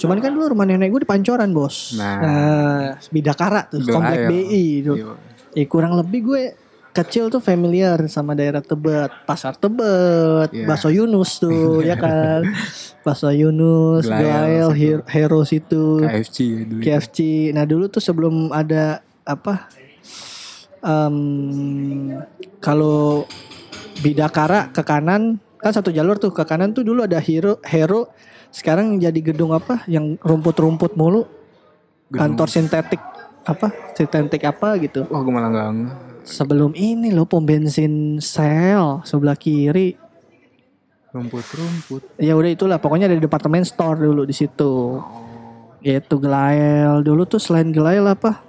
Cuman kan dulu rumah nenek gue di Pancoran, Bos. Nah. Nah, Bidakara tuh, komplek ayo. BI itu. Iya. Ya kurang lebih gue kecil tuh familiar sama daerah Tebet, Pasar Tebet, Iya. Bakso Yunus tuh, ya kan. Bakso Yunus, Glael Glael, situ. KFC ya dulu KFC. Nah dulu tuh sebelum ada apa? Em, kalau Bidakara ke kanan kan satu jalur tuh ke kanan tuh dulu ada Hero Hero sekarang jadi gedung apa? Yang rumput-rumput mulu. Gedung- kantor sintetik apa? Sintetik apa gitu. Wah gue malah nge- sebelum ini loh pom bensin sel sebelah kiri. Rumput-rumput. Ya udah itulah pokoknya ada departemen store dulu di situ. Yaitu Glael dulu tuh selain Glael apa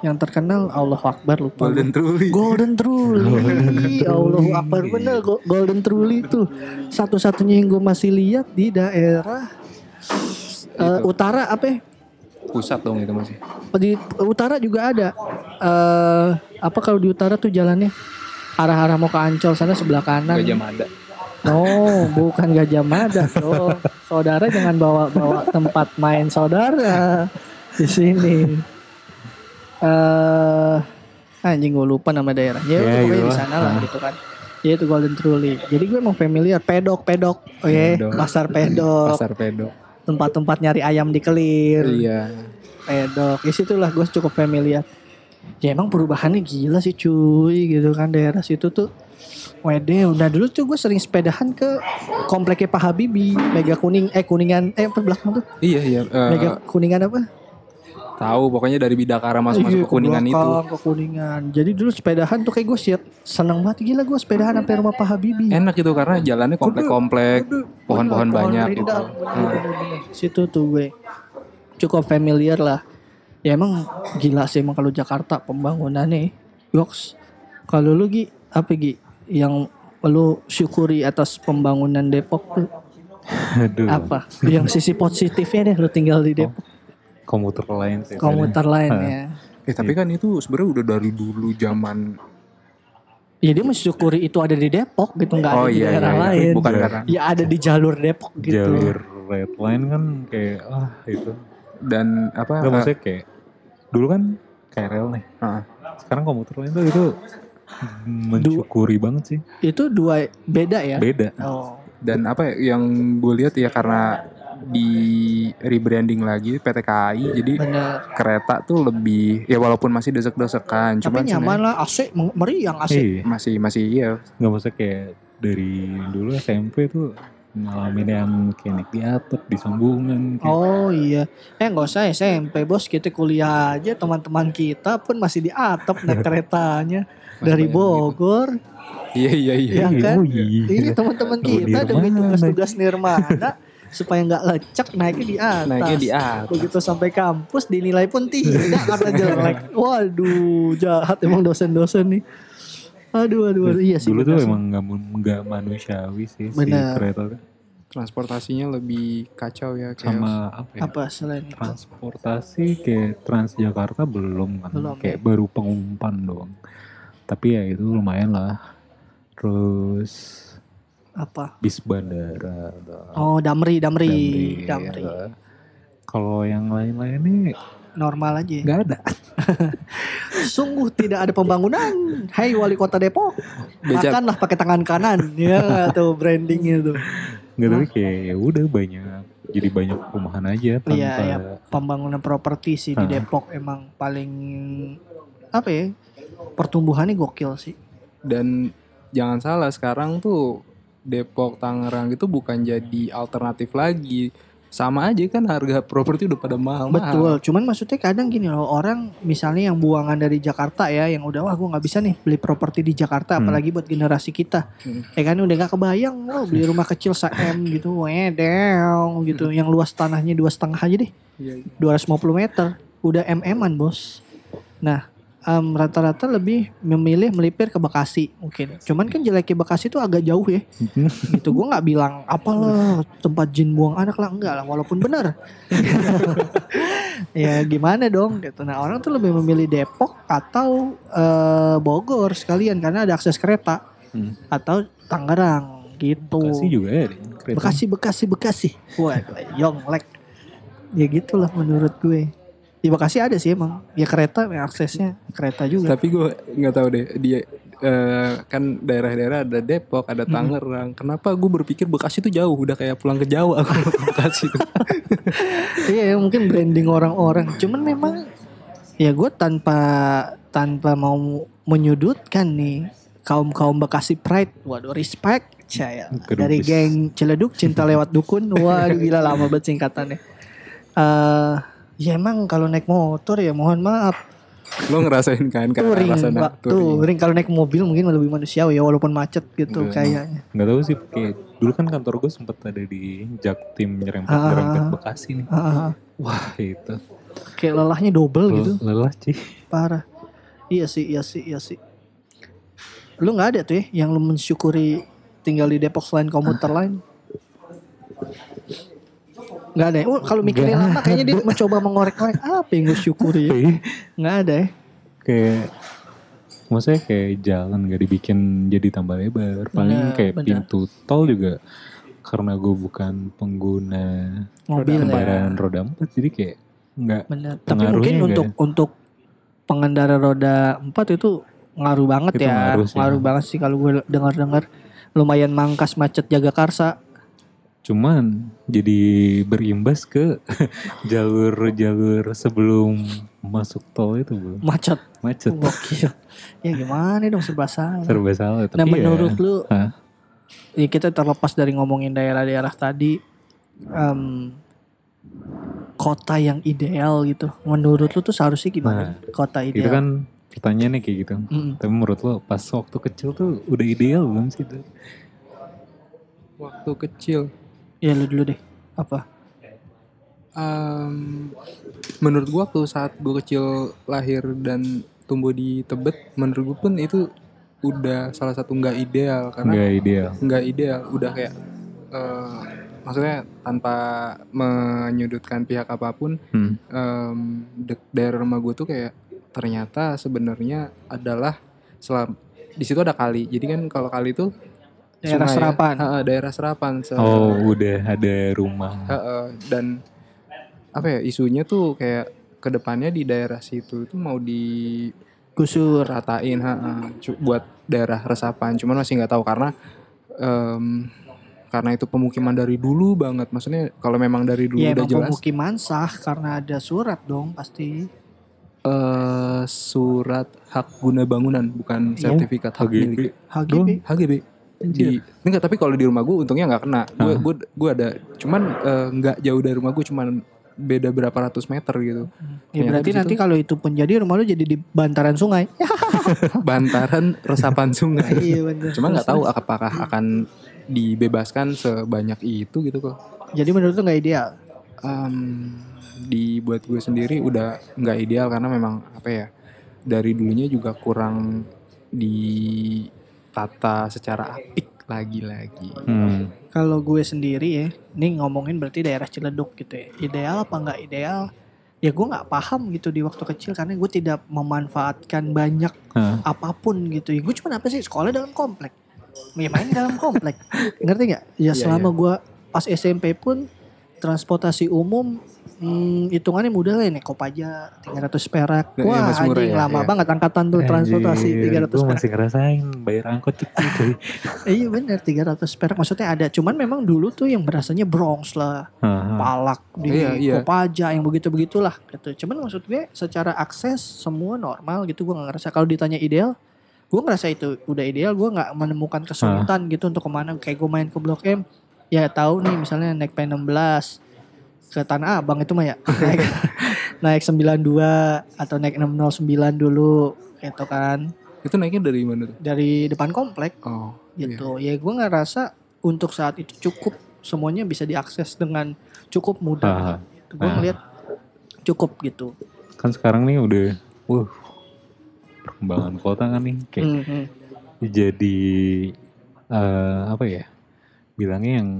yang terkenal Allah Akbar lupa Golden. Truly Golden Truly Allah Akbar bener Go- Golden Truly tuh satu-satunya yang gue masih lihat di daerah eh, utara apa ya? pusat dong itu masih di utara juga ada eh apa kalau di utara tuh jalannya arah-arah mau ke Ancol sana sebelah kanan. Gajah Mada Oh, bukan Gajah Mada, bro. Saudara jangan bawa-bawa tempat main saudara di sini. Eh anjing gue lupa nama daerahnya. Ya, Ya, udah pokoknya di sana lah gitu kan. Ya itu Golden Truly. Jadi gue emang familiar pedok pedok. Oke, Pedok. pasar pedok. pasar pedok Tempat-tempat nyari ayam di kelir. iya pedok. Di situlah gue cukup familiar. ya emang perubahannya gila sih cuy gitu kan daerah situ tuh Wede, udah dulu tuh gue sering sepedahan ke kompleknya Pak Habibie, Mega Kuning, eh Kuningan, eh apa belakang tuh? Iya iya. eh, Mega Kuningan apa? Tahu pokoknya dari Bidakara masuk masuk Iya, ke kuningan itu. Ke Kuningan. Jadi dulu sepedahan tuh kayak gue siap seneng banget gila gue sepedahan sampai rumah Pak Habibie. Enak gitu karena jalannya komplek-komplek, pohon-pohon banyak pohon gitu. Situ tuh gue cukup familiar lah. Ya emang gila sih emang kalau Jakarta pembangunannya. Yoks. Kalau lu Gi, apa Gi yang lu syukuri atas pembangunan Depok tuh Aduh. apa? Yang sisi positifnya deh lu tinggal di Depok. Komuter lain sih. Komuter lain ya. Eh tapi kan itu sebenarnya udah dari dulu zaman Ya dia mensyukuri itu ada di Depok gitu nggak ada Oh di iya, daerah iya, iya. lain. Bukan karena- Ya ada di jalur Depok gitu. Jalur red line kan kayak ah itu. dan apa? Enggak maksudnya kayak dulu kan KRL nih. Ah. Sekarang komuter lain tuh itu mensyukuri banget sih. Itu dua beda ya. Beda. Oh. dan apa ya, yang gue lihat ya karena di rebranding lagi PT KAI jadi Bener. kereta tuh lebih ya walaupun masih desek-desekan Tapi cuman nyaman sebenarnya lah AC meng- meriang AC. Iya. masih masih iya Nggak maksudnya kayak dari dulu SMP tuh ngalamin yang kayak naik di atap, di sambungan. kayak- Oh iya. Eh nggak usah SMP bos kita kuliah aja teman-teman kita pun masih di atap naik keretanya dari bayangin Bogor. iya iya iya Ya kan? oh iya. Ini teman-teman Oh, kita demi tugas-tugas nirmana supaya nggak lecek naiknya di atas. naiknya di atas Begitu sampai kampus dinilai pun tidak karena jelek. Waduh, jahat emang dosen-dosen nih. Aduh, aduh, aduh. iya sih. Dulu tuh bener sih. emang nggak manusiawi sih Benar. si kereta tuh. transportasinya lebih kacau ya kayak Sama apa ya? apa selain itu? Transportasi kayak Transjakarta belum kan. Belum, kayak ya. baru pengumpan doang. Tapi ya itu lumayan lah. Terus Apa? bis bandara. atau Oh, Damri, Damri, Damri, Damri. ya. Kalau yang lain-lain nih Normal aja. nggak ada. Sungguh tidak ada pembangunan. Hai wali kota Depok, Beca- makanlah pakai tangan kanan. Ya tuh brandingnya tuh. Nggak tapi kayak ya udah banyak. Jadi banyak perumahan aja tanpa Iya, iya. Pembangunan properti sih di. Depok emang paling apa ya? Pertumbuhannya gokil sih. dan jangan salah sekarang tuh Depok Tangerang itu bukan jadi alternatif lagi sama aja kan harga properti udah pada mahal-mahal Betul. Cuman maksudnya kadang gini loh orang misalnya yang buangan dari Jakarta ya, yang udah wah gue nggak bisa nih beli properti di Jakarta, Hmm. apalagi buat generasi kita. Hmm. Ya kan udah nggak kebayang lo beli rumah kecil m gitu, wedel gitu, yang luas tanahnya dua setengah aja deh. Iya, iya. 250 meter udah mm-an bos nah em, rata-rata lebih memilih melipir ke Bekasi mungkin cuman kan jeleknya Bekasi itu agak jauh ya gitu gue nggak bilang apalah tempat jin buang anak lah enggak lah walaupun benar ya gimana dong gitu nah orang tuh lebih memilih Depok atau eh, Bogor sekalian karena ada akses kereta Hmm. atau Tangerang gitu Bekasi juga ya. kereta. Bekasi, Bekasi, Bekasi. Waduh, Yonglek. Ya gitulah menurut gue. Di Bekasi ada sih emang. Ya kereta, ya aksesnya kereta juga. tapi gue nggak tahu deh dia eh, kan daerah-daerah ada Depok ada Tangerang kenapa gue berpikir Bekasi tuh jauh udah kayak pulang ke Jawa aku ke Bekasi tuh. Iya, ya, mungkin branding orang-orang. Cuman memang ya gue tanpa tanpa mau menyudutkan nih kaum kaum Bekasi Pride. Waduh, respect. Saya dari geng Ciledug cinta lewat dukun. Waduh, gila lama banget singkatannya. Eh, ya emang kalau naik motor ya mohon maaf lo ngerasain kan karena touring, Pak. touring. Kalau naik mobil mungkin lebih manusiawi ya walaupun macet gitu Enggak, kayaknya. nggak tahu sih kayak dulu kan kantor gue sempat ada di Jaktim nyerempet Ah. nyerempet Bekasi nih Ah, ah, wah itu kayak lelahnya double gitu, Lel- lelah sih parah. Iya sih, iya sih, iya sih. Lu nggak ada tuh ya yang lu mensyukuri tinggal di Depok selain komuter lain? Nggak ada ya? Oh, kalau mikirin Nggak lama kayaknya dia mencoba mengorek-ngorek apa yang lu syukuri ya? Tapi Nggak ada ya? kayak maksudnya kayak jalan gak dibikin jadi tambah lebar paling Benar, kayak benar. pintu tol juga karena gue bukan pengguna Mobil ya. kendaraan roda empat jadi kayak nggak Bener. Tapi mungkin untuk untuk pengendara roda 4 itu ngaruh banget Itu ya. ngaruh sih. banget sih kalau gue dengar-dengar lumayan mangkas macet jaga karsa. Cuman jadi berimbas ke jalur-jalur sebelum masuk tol itu bu. Macet. Macet. Gokil. ya gimana dong serba salah. Serba salah. Tapi Nah ya, menurut lu, Hah? ya kita terlepas dari ngomongin daerah-daerah tadi, em, kota yang ideal gitu. Menurut lu tuh seharusnya gimana? kota itu ideal. kan pertanyaannya kayak gitu. Mm. Tapi menurut lo pas waktu kecil tuh udah ideal belum sih itu? Waktu kecil. Ya lu dulu deh. Apa? Em, menurut gua waktu saat gua kecil lahir dan tumbuh di Tebet, menurut gua pun itu udah salah satu nggak ideal karena Enggak ideal. nggak ideal, udah kayak eh, maksudnya tanpa menyudutkan pihak apa pun, Hmm. em, de- daerah rumah gue tuh kayak ternyata sebenarnya adalah selam di situ ada kali. Jadi kan kalau kali itu Daerah sungai ya. serapan. Ha-ha, daerah serapan. Se- Oh udah ada rumah. Ha-ha, dan apa ya isunya tuh kayak ke depannya di daerah situ itu mau Gusur. diratain ha buat daerah resapan. Cuman masih nggak tahu karena em, karena itu pemukiman dari dulu banget. Maksudnya kalau memang dari dulu Ya udah jelas pemukiman sah karena ada surat dong pasti. eh surat hak guna bangunan bukan Iya. sertifikat hak HGB. milik HGB. HGB di enggak tapi kalau di rumah gue untungnya nggak kena. Gue gue gue ada cuman eh, nggak jauh dari rumah gue cuman beda berapa ratus meter gitu. Ya Ternyata berarti di situ- nanti kalau itu pun jadi rumah lu jadi di bantaran sungai. Ya, bantaran resapan sungai. Iya bener. cuma nggak tahu apakah akan dibebaskan sebanyak itu gitu kok. Jadi menurut lu nggak ideal. Em, di buat gue sendiri udah nggak ideal karena memang apa ya dari dulunya juga kurang ditata secara apik lagi-lagi Hmm. Kalau gue sendiri ya, ini ngomongin berarti daerah Ciledug gitu ya. Ideal apa nggak ideal? Ya gue nggak paham gitu di waktu kecil karena gue tidak memanfaatkan banyak Hah. apa pun gitu. Ya, gue cuma apa sih sekolah dalam komplek, ya main dalam komplek. Ngerti nggak? Ya Iya, selama gue pas SMP pun transportasi umum hmm, hitungannya mudah lah ya naik Kopaja 300 perak. Ya, iya, Wah murah anjing ya, lama iya. banget angkatan tuh transportasi Anjir, 300 gua perak. masih ngerasain bayar angkot cuy. Iya bener 300 perak maksudnya ada. Cuman memang dulu tuh yang berasanya Bronx lah. Palak di Iya, iya. Kopaja yang begitu-begitulah gitu. Cuman maksud gue secara akses semua normal gitu gue gak ngerasa kalau ditanya ideal gue ngerasa itu udah ideal gue nggak menemukan kesulitan gitu untuk ke mana kayak gue main ke Blok M ya tahu nih misalnya naik P16 ke Tanah Abang itu mah ya naik naik 92 atau naik 609 dulu gitu kan itu naiknya dari mana tuh dari depan komplek oh iya. gitu ya gue ngerasa untuk saat itu cukup semuanya bisa diakses dengan cukup mudah Ah. gitu. gue Ah. ngeliat cukup gitu Kan sekarang nih udah, uh, perkembangan kota kan nih kayak Hmm, hmm. jadi eh, apa ya? Bilangnya yang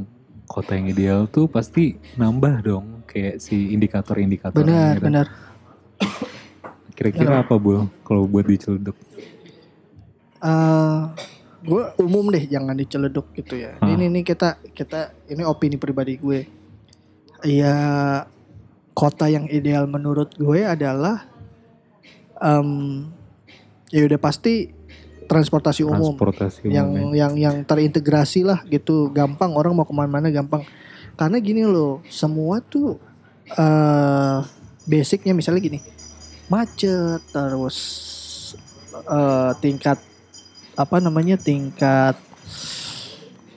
kota yang ideal tuh pasti nambah dong kayak si indikator-indikator. benar gitu. benar Kira-kira apa bu kalau buat diceleduk? gue umum deh jangan diceleduk gitu ya Ah. ini nih kita kita ini opini pribadi gue ya kota yang ideal menurut gue adalah em ya udah pasti transportasi umum. Transportasi umum yang ya. yang yang terintegrasi lah gitu. Gampang orang mau ke mana-mana gampang. Karena gini loh semua tuh eh basicnya misalnya gini macet terus eh tingkat apa namanya tingkat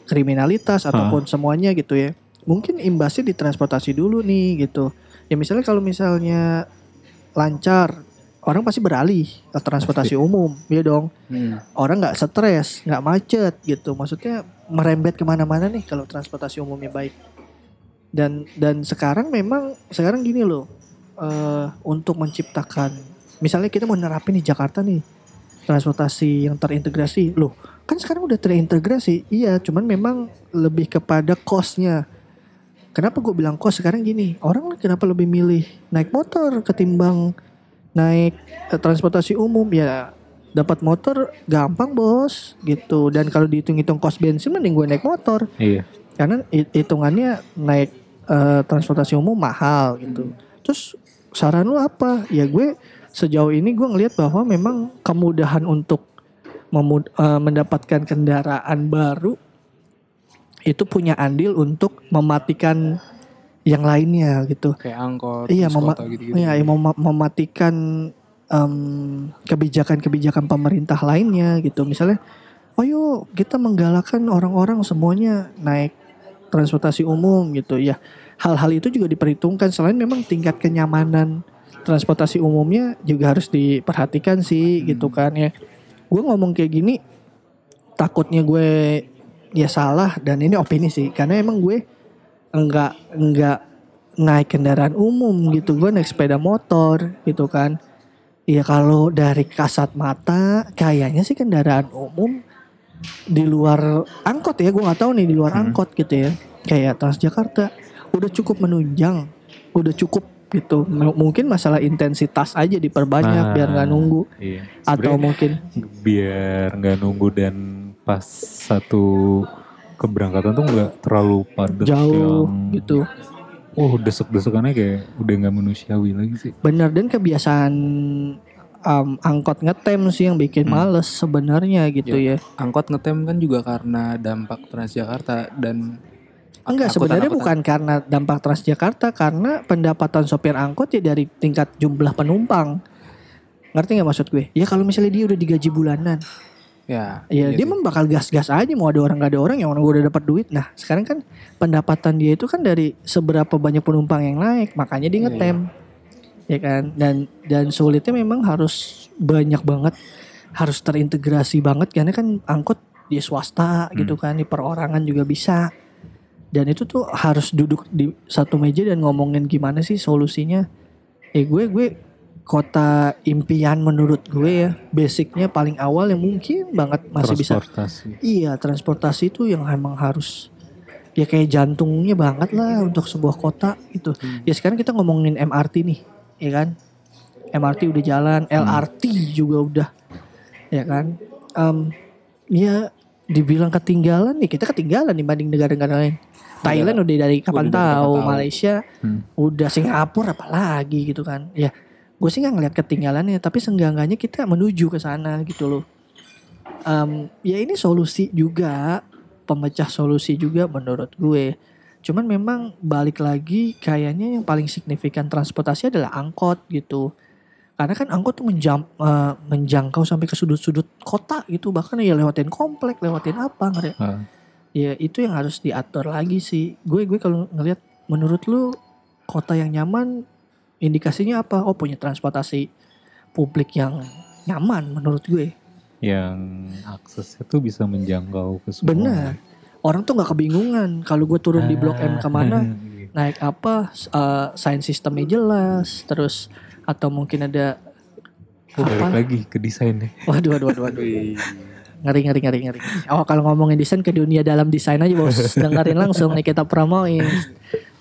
kriminalitas ataupun semuanya gitu ya. Mungkin imbasnya di transportasi dulu nih gitu. Ya misalnya kalau misalnya lancar orang pasti beralih ke transportasi umum ya dong Hmm. orang nggak stres, nggak macet gitu. Maksudnya merembet ke mana-mana nih kalau transportasi umumnya baik. Dan dan sekarang memang sekarang gini loh, eh, untuk menciptakan, misalnya kita mau nerapin di Jakarta nih transportasi yang terintegrasi, loh kan sekarang udah terintegrasi, iya, cuman memang lebih kepada costnya. Kenapa gue bilang cost sekarang gini, orang kenapa lebih milih naik motor ketimbang naik eh, transportasi umum ya dapat motor gampang bos gitu. Dan kalau dihitung-hitung kos bensin mending gue naik motor. Iya. karena hi- hitungannya naik eh, transportasi umum mahal gitu. Terus saran lu apa? Ya gue sejauh ini gue ngelihat bahwa memang kemudahan untuk memud- eh, mendapatkan kendaraan baru itu punya andil untuk mematikan yang lainnya gitu. kayak angkot Iya, mema- kota gitu-gitu. Iya, mema- mematikan em, kebijakan-kebijakan pemerintah lainnya gitu. Misalnya, oh yuk kita menggalakkan orang-orang semuanya naik transportasi umum gitu. Ya, hal-hal itu juga diperhitungkan. Selain memang tingkat kenyamanan transportasi umumnya juga harus diperhatikan sih gitu kan ya. Gue ngomong kayak gini takutnya gue ya salah dan ini opini sih karena emang gue enggak enggak naik kendaraan umum gitu. Gue naik sepeda motor gitu kan. Iya kalau dari kasat mata kayaknya sih kendaraan umum di luar angkot ya. Gue nggak tahu nih di luar Hmm. angkot gitu ya. Kayak Transjakarta udah cukup menunjang udah cukup gitu. M- mungkin masalah intensitas aja diperbanyak Nah, biar nggak nunggu. Iya. atau mungkin biar nggak nunggu dan pas satu keberangkatan tuh nggak terlalu padat jauh yang, gitu Oh desek-desekannya kayak udah nggak manusiawi lagi sih. bener dan kebiasaan um, angkot ngetem sih yang bikin Hmm. males sebenarnya gitu ya angkot ngetem kan juga karena dampak Transjakarta dan Enggak, sebenarnya bukan karena dampak Transjakarta, karena pendapatan sopir angkot ya dari tingkat jumlah penumpang. Ngerti nggak maksud gue? Ya kalau misalnya dia udah digaji bulanan, ya ya iya dia memang bakal gas-gas aja mau ada orang nggak ada orang, yang orang gue udah dapat duit. Nah sekarang kan pendapatan dia itu kan dari seberapa banyak penumpang yang naik, makanya dia Iya, ngetem, ya kan? Dan dan sulitnya memang harus banyak banget, harus terintegrasi banget karena kan angkot di swasta gitu kan, di perorangan juga bisa. Dan itu tuh harus duduk di satu meja dan ngomongin gimana sih solusinya. Eh gue gue kota impian menurut gue ya basicnya paling awal yang mungkin banget masih bisa. Iya transportasi itu yang emang harus ya kayak jantungnya banget lah untuk sebuah kota gitu. Hmm. ya sekarang kita ngomongin MRT nih ya kan? MRT udah jalan LRT juga udah ya kan? Em, ya dibilang ketinggalan nih kita ketinggalan dibanding negara-negara lain. Thailand udah dari kapan Udah dari kapan tahu tahu. Malaysia Hmm. udah Singapura apalagi gitu kan. Ya gue sih nggak ngeliat ketinggalannya tapi seenggak-enggaknya kita menuju ke sana gitu loh. Em, ya ini solusi juga pemecah solusi juga menurut gue. Cuman memang balik lagi kayaknya yang paling signifikan transportasi adalah angkot gitu. Karena kan angkot tuh menjam, eh, menjangkau sampai ke sudut-sudut kota gitu. Bahkan ya lewatin komplek lewatin apa ngerti Ah. ya itu yang harus diatur lagi sih. Gue gue kalau ngelihat menurut lu kota yang nyaman indikasinya apa? Oh punya transportasi publik yang nyaman menurut gue. Yang aksesnya tuh bisa menjangkau ke semua. benar. Orang tuh nggak kebingungan kalau gue turun di blok M ke mana. Iya. naik apa eh, sign sistemnya jelas terus atau mungkin ada Oh, balik apa? lagi ke desainnya. waduh waduh waduh waduh. Ngeri ngeri ngeri ngeri. Oh kalau ngomongin desain ke dunia dalam desain aja bos. Dengerin langsung nih kita promoin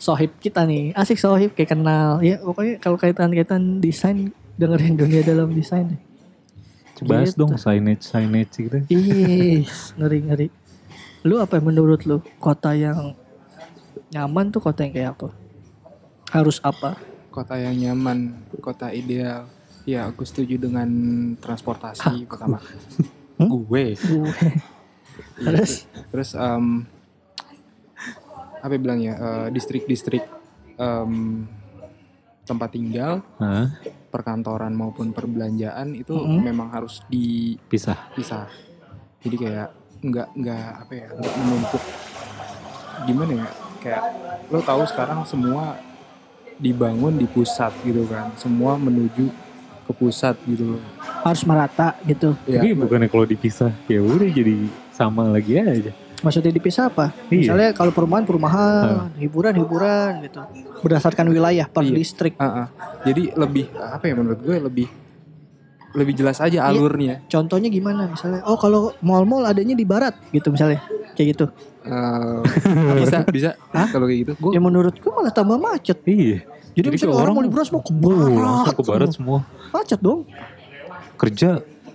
sohib kita nih asik sohib kayak kenal ya pokoknya kalau kaitan kaitan desain dengerin dunia dalam desain deh Bahas Gitu. dong signage signage gitu. Ih, ngeri ngeri. Lu apa yang menurut lu kota yang nyaman tuh kota yang kayak apa? Harus apa? kota yang nyaman kota ideal ya aku setuju dengan transportasi pertama Hmm? gue Gue. Iya, Terus? terus em, apa ya bilang ya eh, distrik-distrik em, tempat tinggal Hah? perkantoran maupun perbelanjaan itu Mm-mm. memang harus dipisah Pisah. jadi kayak nggak nggak apa ya nggak menumpuk gimana ya kayak lo tahu sekarang semua dibangun di pusat gitu kan semua menuju ke pusat gitu loh Harus merata gitu. ya Tapi bukannya kalau dipisah ya udah jadi sama lagi aja. Maksudnya dipisah apa? Iya. Misalnya kalau perumahan perumahan, hiburan hiburan gitu. Berdasarkan wilayah per Iya. distrik. Ah, ah. jadi lebih apa ya menurut gue lebih lebih jelas aja Iya. alurnya Contohnya gimana misalnya? Oh kalau mall-mall adanya di barat gitu misalnya. Kayak gitu. Eh, bisa bisa kalau kayak gitu gue Ya menurutku malah tambah macet. Iya. Jadi, Jadi misalnya kalau orang mau orang- liburan semua ke barat. ke barat semua. Macet dong. Kerja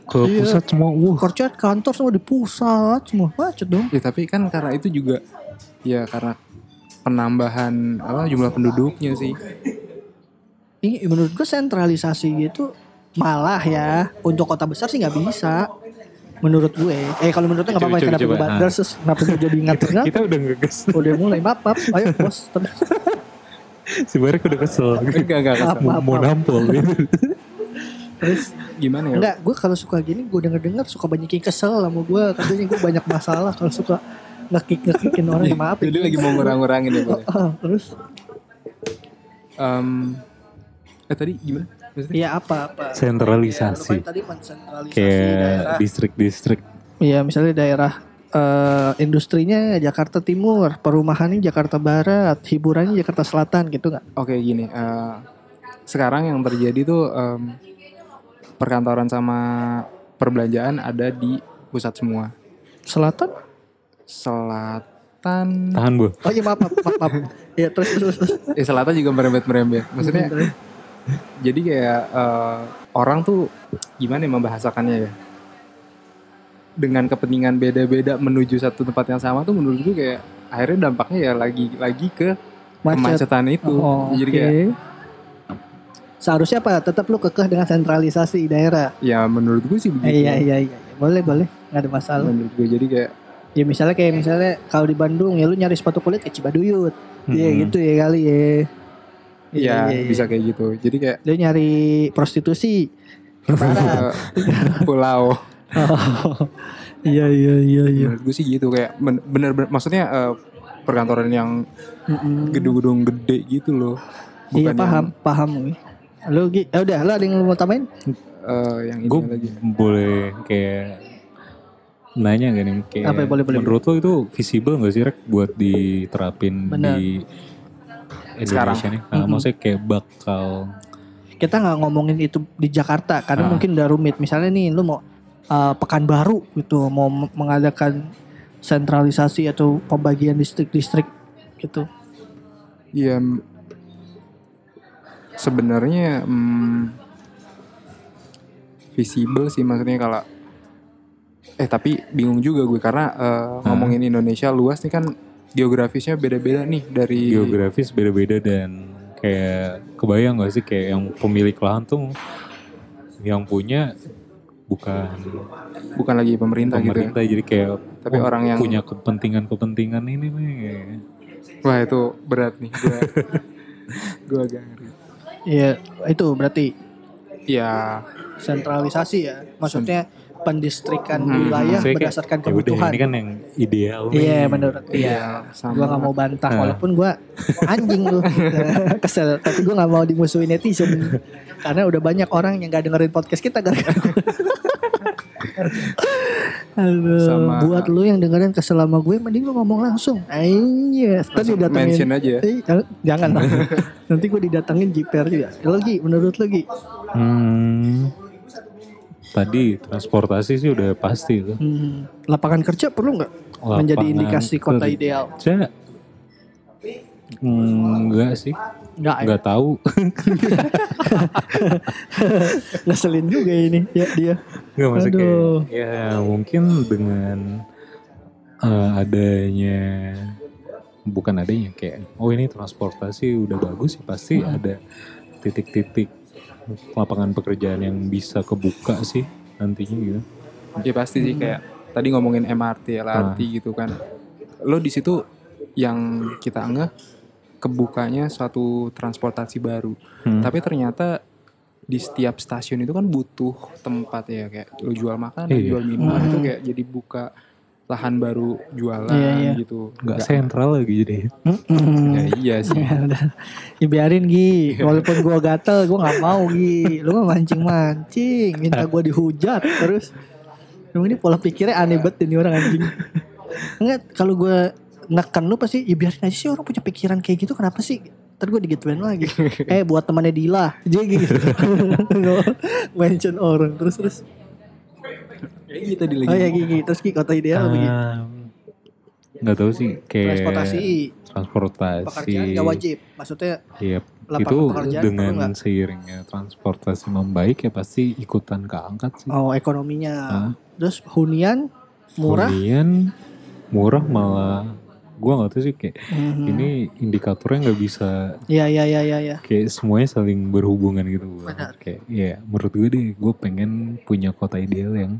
ke Iya. pusat semua. Wah. Kerja kantor semua di pusat semua macet dong. ya tapi kan karena itu juga ya karena penambahan apa jumlah penduduknya sih Ini menurut gue sentralisasi gitu malah ya untuk kota besar sih nggak bisa. Menurut gue, eh kalau menurut nggak apa-apa kenapa gue badar, terus kenapa gue jadi ngatur ngatur? Kita udah ngegas. Udah mulai maaf, maaf. Ayo bos, terus Si Barek udah kesel. Enggak, enggak, Maaf, mau, nampol gitu. Terus Gimana ya? enggak, gue kalau suka gini gue denger dengar suka banyak yang kesel sama gue, katanya gue banyak masalah kalau suka ngekik ngekikin orang ya maaf. Jadi lagi mau ngurang-ngurangin ya, boleh. Ah, terus Em, eh tadi gimana? Maksudnya? Iya apa apa. Sentralisasi. Ya, tadi mensentralisasi Kayak daerah. distrik-distrik. Iya misalnya daerah eh, industrinya Jakarta Timur, perumahannya Jakarta Barat, hiburannya Jakarta Selatan gitu nggak? Oke gini, eh, sekarang yang terjadi tuh em, perkantoran sama perbelanjaan ada di pusat semua. Selatan? Selatan, Tahan bu. Oh iya maaf maaf maaf. maaf. Iya terus terus terus. eh selatan juga merembet-merembet. Maksudnya, jadi kayak eh, orang tuh gimana ya membahasakannya ya? Dengan kepentingan beda-beda menuju satu tempat yang sama tuh menurut gue kayak akhirnya dampaknya ya lagi lagi ke Macet. kemacetan itu. Oh, Jadi oke. kayak Seharusnya apa? Tetap lu kekeh dengan sentralisasi daerah. ya menurut gue sih begitu. Eh, iya iya iya. Boleh boleh. Nggak ada masalah. Menurut gue jadi kayak Ya misalnya kayak misalnya kalau di Bandung ya lu nyari sepatu kulit ke Cibaduyut. Iya Mm-mm. gitu ya kali ya. ya bisa kayak gitu. Jadi kayak Lu nyari prostitusi. pulau. Oh, iya iya iya iya. Menurut gue sih gitu kayak bener-bener maksudnya eh, perkantoran yang gedung-gedung gede gitu loh. Iya Bukan paham paham. Lu Gi, eh, udah lu ada yang lu mau tambahin? Eh, yang ini Gue lagi. boleh kayak nanya gak nih kayak Apa ya, boleh, boleh, menurut lo itu visible gak sih Rek buat diterapin Benar. di Sekarang. Indonesia nih? Nah, Mm-mm. maksudnya kayak bakal kita nggak ngomongin itu di Jakarta karena Ah. mungkin udah rumit. Misalnya nih lu mau uh, Pekanbaru gitu mau m- mengadakan sentralisasi atau pembagian distrik-distrik gitu. Iya. m- Sebenarnya mm, visible sih maksudnya kalau eh tapi bingung juga gue karena eh, ngomongin Indonesia luas nih kan geografisnya beda-beda nih dari geografis beda-beda dan kayak kebayang gak sih kayak yang pemilik lahan tuh yang punya bukan bukan lagi pemerintah, gitu ya. pemerintah jadi kayak Tapi oh, orang yang- punya kepentingan-kepentingan ini nih Wah itu berat nih gue. gue agak ngeri. Iya itu berarti Ya sentralisasi ya. Maksudnya pendistrikan Hmm, wilayah kayak, berdasarkan ya udah, kebutuhan. ini kan yang ideal. Iya menurut iya. sama. Gua nggak mau bantah Ah. walaupun gua anjing lu kesel tapi gua nggak mau dimusuhin netizen karena udah banyak orang yang gak dengerin podcast kita gara-gara. Halo, Sama- buat lu yang dengerin kesel sama gue mending lu ngomong langsung. Iya, tadi Langsung mention didatengin. aja ya. Eh, jangan-. Nanti gue didatengin JPR juga. Lo Gi, menurut lo Gi? Hmm, tadi transportasi sih udah pasti tuh. Hmm, lapangan kerja perlu nggak menjadi indikasi kota kerja. ideal? Hmm, enggak sih, Enggak ya? enggak tahu. Ngeselin juga ini ya dia. Kayak, Aduh. ya mungkin dengan eh, adanya bukan adanya kayak oh ini transportasi udah bagus sih pasti Hmm. ada titik-titik lapangan pekerjaan yang bisa kebuka sih nantinya gitu. Ya pasti sih kayak tadi ngomongin MRT, LRT gitu kan. Lo di situ yang kita anggap kebukanya suatu transportasi baru. Hmm. Tapi ternyata di setiap stasiun itu kan butuh tempat ya kayak lo jual makanan, Iya. jual minuman Hmm. itu kayak jadi buka lahan baru jualan Iya, iya. gitu. Nggak Nggak- sentral lagi jadi. Mm-mm. Ya iya sih. Ya udah. Biarin Gi Walaupun gua gatel Gua gak mau Gi Lu mah mancing-mancing Minta gua dihujat Terus Emang ini pola pikirnya aneh banget ini orang anjing Enggak Kalau gua neken lu pasti Ya biarin aja sih orang punya pikiran kayak gitu Kenapa sih? Ntar gue digituin lagi. Eh buat temannya Dila. Jadi gitu. Mention orang Terus-terus Kayak gitu tadi lagi. Oh ya Gigi Terus Gi kota ideal apa Gi? Um, nggak tahu sih kayak Transportasi. transportasi. Pekerjaan gak wajib. Maksudnya Iya, Lapangan itu dengan nggak? seiringnya transportasi membaik ya pasti ikutan keangkat sih. Oh ekonominya. Hah? Terus hunian Murah? Kemudian murah malah gua nggak tahu sih kayak Mhm. ini indikatornya nggak bisa Iya iya iya iya ya. kayak semuanya saling berhubungan gitu. Benar. Kayak ya menurut gue deh gue pengen punya kota ideal yang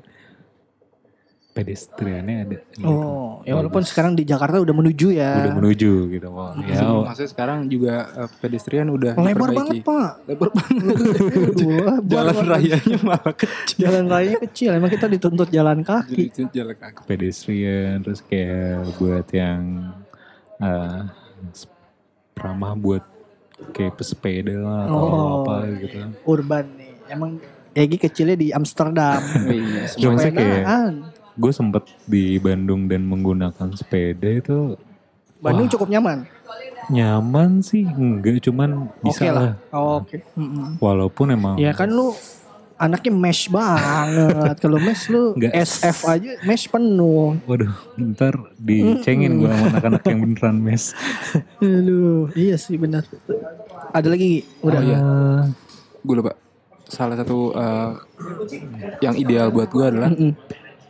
pedestriannya ada. gitu. Oh, ya walaupun Bagus. sekarang di Jakarta udah menuju ya. udah menuju gitu. Wah, ya, Maksudnya sekarang juga eh, pedestrian udah Lebar diperbaiki. banget, Pak. Lebar banget. Wah, Jalan banget. rayanya malah kecil. Jalan raya kecil, emang kita dituntut jalan kaki. itu jalan kaki. pedestrian terus kayak buat yang eh, s- ramah buat kayak pesepeda lah atau Oh. apa gitu. Urban nih. Emang Egi kecilnya di Amsterdam. Iya. Kayak. Gue sempet di Bandung dan menggunakan sepeda itu Bandung Wah. cukup nyaman. nyaman sih enggak cuman bisa Oke lah. lah. Oh, Oke. Mm-mm. Walaupun emang Ya kan lu anaknya mesh banget. Kalau mesh lu Nggak. SF aja mesh penuh. waduh ntar dicengin gue sama anak-anak yang beneran mes. Aduh, iya sih benar. Ada lagi Gi? udah. Oh, iya. Eh, Gue lupa. Salah satu eh, yang ideal buat gue adalah Mm-mm.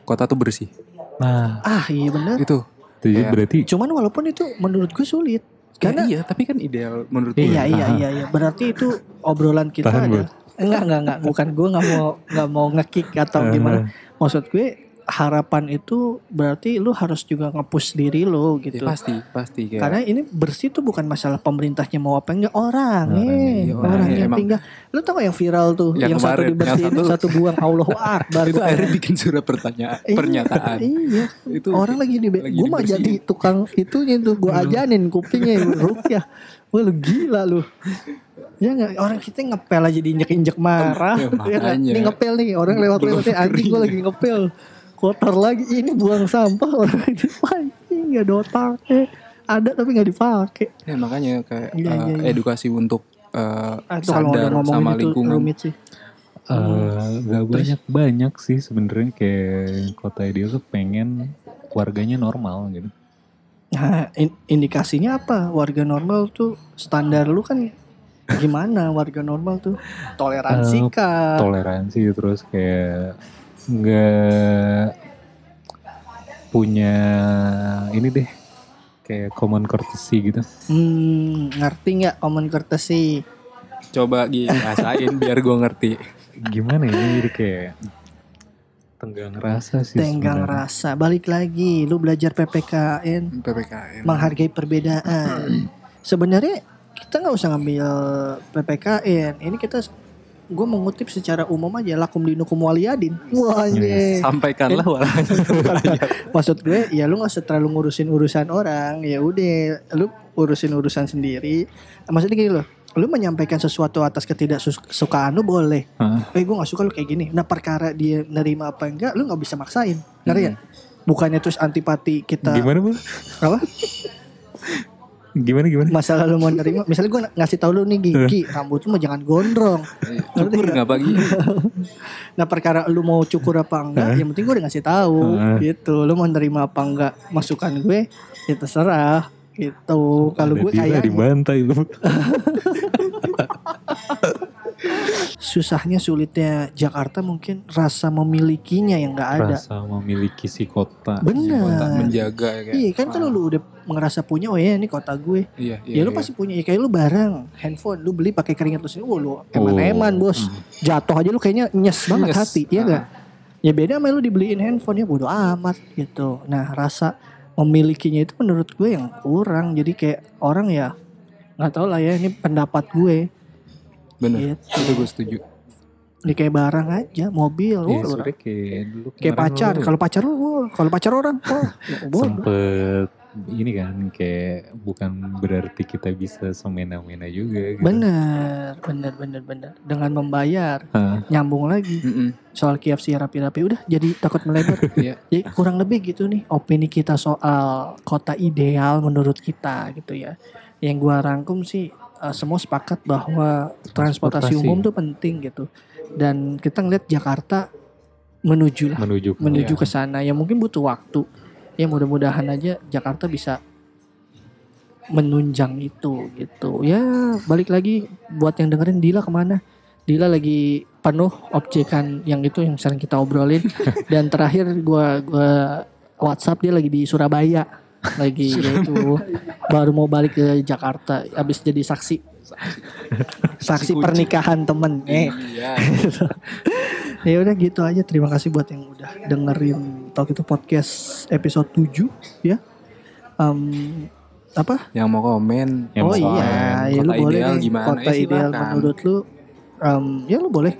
Kota tuh bersih. nah Ah iya benar. Itu. itu Iya. berarti Cuman walaupun itu menurut gue sulit. Karena Karena iya, tapi kan ideal menurut gue. iya iya iya iya. Berarti itu obrolan kita Tahan, ada. Enggak enggak enggak. Bukan gue nggak mau nggak mau ngekick atau gimana. Maksud gue harapan itu berarti lu harus juga nge-push diri Ya, gitu. pasti, pasti kayak Karena ini bersih tuh bukan masalah pemerintahnya mau apa enggak orang Orangnya, eh iya, orang orangnya yang emang. tinggal. Lu tau gak yang viral tuh Yang yang, satu kemarin, dibersihin yang satu, satu- buang Allahu Akbar. itu Gua akhirnya bikin surat pertanyaan, Iya, pernyataan. Iya. Itu Orang lagi di gue mah dibersihin. jadi tukang itunya tuh gue ajanin kupingnya rukyah. Wah lu gila lu. Ya nggak orang kita ngepel aja diinjek-injek marah. Ya, Ya, ngepel nih orang lewat-lewatnya anjing gue lagi ngepel. Kotor lagi ini buang sampah orang lagi anjing nggak ada otaknya. Ada tapi nggak dipakai. Ya, makanya kayak Iya, eh, iya, iya. edukasi untuk eh, Ah, itu kalau udah sadar ngomongin sama itu lingkungan. rumit sih. Eh, nggak banyak banyak sih sebenarnya kayak kota ideal tuh pengen warganya normal gitu. Nah, in- indikasinya apa? Warga normal tuh standar lu kan gimana warga normal tuh? Toleransi Eh, kah? toleransi terus kayak nggak punya ini deh kayak common courtesy gitu. Hmm, ngerti nggak common courtesy? Coba rasain biar gue ngerti. Gimana ya jadi kayak tenggang rasa sih. Tenggang sebenarnya. rasa. Balik lagi, lu belajar PPKN, PPKN. menghargai perbedaan. Sebenarnya kita nggak usah ngambil PPKN. Ini kita gue mengutip secara umum aja lakum dinukum waliyadin. Wah, anjing. Sampaikanlah walanya. maksud gue ya lu nggak usah terlalu ngurusin urusan orang ya udah lu urusin urusan sendiri maksudnya gini loh lu menyampaikan sesuatu atas ketidaksukaan lu boleh Hah? eh gue gak suka lu kayak gini nah perkara dia nerima apa enggak lu nggak bisa maksain ngerti ya bukannya terus antipati kita Gimana bu? apa Gimana gimana? masalah lu mau nerima? Misalnya gue ngasih tahu lu nih gigi rambut lu mah jangan gondrong. Cukur nggak? pagi? nah perkara lu mau cukur apa enggak yang penting gue udah ngasih tahu gitu. Lu mau nerima apa enggak masukan gue ya terserah. Gitu. Kalau gue kayak dibantai lu. susahnya sulitnya Jakarta mungkin rasa memilikinya yang nggak ada Rasa memiliki si kota. Kota benar menjaga ya kayak. iya kan kalau lu udah ngerasa punya oh ya ini kota gue Iya, iya. ya lu iya. pasti punya ya kayak lu barang handphone lu beli pakai keringat lu sendiri oh lu eman-eman Oh. bos jatuh aja lu kayaknya nyes banget Nyes. hati iya Ah. enggak ya beda sama lu dibeliin handphone ya bodo amat gitu nah rasa memilikinya itu menurut gue yang kurang jadi kayak orang ya nggak tahu lah ya ini pendapat gue Bener. gitu. Itu gue setuju. ini kayak barang aja mobil Iya, oh, kayak dulu kayak pacar kalau pacar lu kalau pacar orang wah ya bodoh. sempet ini kan kayak bukan berarti kita bisa semena-mena juga gitu. bener bener bener bener dengan membayar Hah, nyambung lagi Mm-mm. soal KFC rapi-rapi udah jadi takut melebar Iya. jadi kurang lebih gitu nih opini kita soal kota ideal menurut kita gitu ya yang gua rangkum sih eh, semua sepakat bahwa transportasi Transportasi. umum tuh penting gitu. Dan kita ngeliat Jakarta menuju lah menuju ke- menuju Iya. ke sana. Ya mungkin butuh waktu. Ya mudah-mudahan aja Jakarta bisa menunjang itu gitu. Ya balik lagi buat yang dengerin Dila ke mana? Dila lagi penuh objekan yang itu yang sering kita obrolin. Dan terakhir gua gua WhatsApp dia lagi di Surabaya lagi itu baru mau balik ke Jakarta habis jadi saksi saksi kunci. pernikahan temen eh Iya. ya udah gitu aja terima kasih buat yang udah dengerin Talk itu podcast episode 7 ya. Em, apa? Yang mau komen. Yang oh iya, ya kota lu boleh ideal nih. gimana? Kota Eh, ideal menurut lu em, ya lu boleh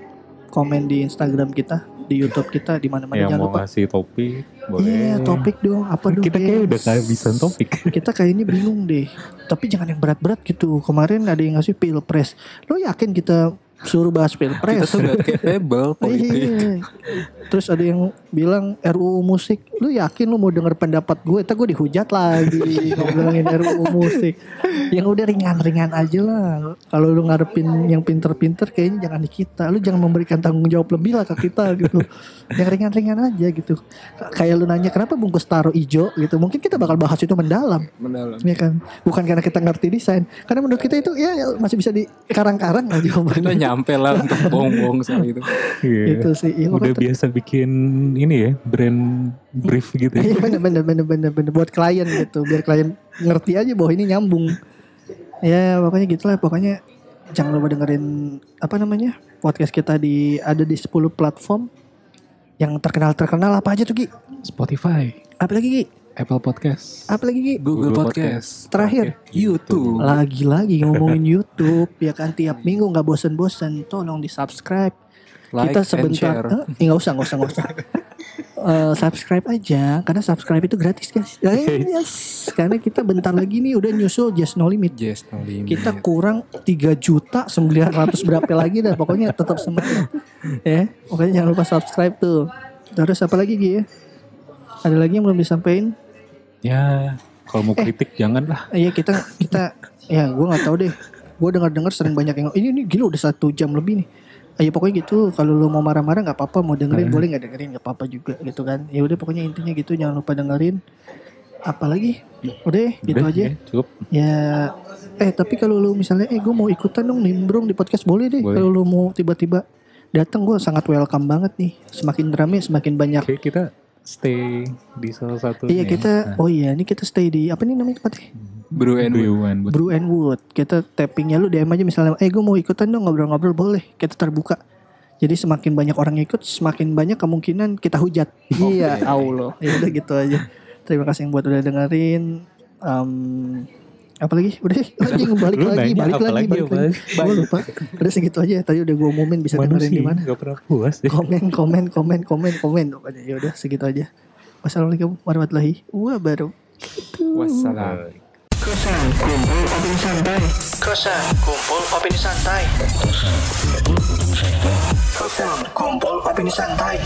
komen di Instagram kita, di YouTube kita di mana-mana yang jangan mau lupa. ngasih topik boleh. Iya, topik dong. Apa dong? Kita kayak udah kehabisan topik. Kita kayaknya bingung deh. Tapi jangan yang berat-berat gitu. Kemarin ada yang ngasih pilpres. Lo yakin kita suruh bahas Kita pilpres? tuh gak capable politik. Iya. Terus ada yang bilang RUU musik. Lu yakin lu mau denger pendapat gue? Ntar gue dihujat lagi ngomongin RUU musik. Yang udah ringan-ringan aja lah. Kalau lu ngarepin yang pinter-pinter kayaknya jangan di kita. Lu jangan memberikan tanggung jawab lebih lah ke kita gitu. yang ringan-ringan aja gitu. Kayak lu nanya kenapa bungkus taro ijo gitu. Mungkin kita bakal bahas itu mendalam. Mendalam. Ya kan? Bukan karena kita ngerti desain. Karena menurut kita itu ya, masih bisa di karang-karang lah Kita jawabannya. Nyampe lah untuk bohong-bohong soal itu. Iya. Itu sih. Ya, Udah biasa bikin ini ya, brand brief gitu ya. Iya bener bener bener bener bener buat klien gitu biar klien ngerti aja bahwa ini nyambung. Ya pokoknya gitulah pokoknya jangan lupa dengerin apa namanya podcast kita di ada di 10 platform yang terkenal terkenal apa aja tuh Gi? Spotify, Apa lagi Gi? Apple Podcast. Apa lagi Gi? Google, Google Podcast. Terakhir YouTube. lagi-lagi ngomongin YouTube ya kan? Tiap minggu nggak bosen-bosen. Tolong di subscribe Like kita sebentar share. eh, nggak usah nggak usah nggak usah. Eh, subscribe aja karena subscribe itu gratis guys. Eh, yes. karena kita bentar lagi nih udah nyusul just no limit. Yes, no limit. kita kurang 3 juta 900 berapa lagi dah. Pokoknya tetap semangat. Ya pokoknya jangan lupa subscribe tuh. Terus apa lagi Gi? Ya ada lagi yang belum disampaikan Ya, kalau mau kritik jangan lah. Iya kita kita ya gue nggak tahu deh. Gue dengar dengar sering banyak yang ini ini gila udah satu jam lebih nih. Ayo pokoknya gitu. Kalau lu mau marah-marah nggak apa-apa. Mau dengerin boleh nggak dengerin nggak apa-apa juga gitu kan. Ya udah pokoknya intinya gitu. Jangan lupa dengerin. Apalagi udah ya, gitu Udah, aja. ya, cukup. Ya eh tapi kalau lu misalnya eh gue mau ikutan dong nimbrung di podcast boleh deh. Kalau lu mau tiba-tiba datang gue sangat welcome banget nih. Semakin rame semakin banyak. Oke, kita stay di salah satu. Iya kita Nah, oh iya ini kita stay di apa nih namanya tempatnya? Brew and Wood. Brew and Wood. Brew and Wood. Kita tappingnya lu DM aja misalnya, eh gue mau ikutan dong ngobrol-ngobrol boleh. Kita terbuka. Jadi semakin banyak orang yang ikut, semakin banyak kemungkinan kita hujat. Iya, Allah. Ya udah gitu aja. Terima kasih yang buat udah dengerin. Em, apa lagi? Udah lagi balik Lu lagi, nanya balik lagi, lagi, balik apa lagi. Gue lupa. Udah segitu aja. Tadi udah gue umumin bisa dengerin di mana. gak pernah puas deh. Komen, komen, komen, komen, komen. Pokoknya ya udah segitu aja. Wassalamualaikum warahmatullahi wabarakatuh. Wassalam. Kosan kumpul opini santai. Kosan kumpul opini santai. Kosan kumpul opini santai.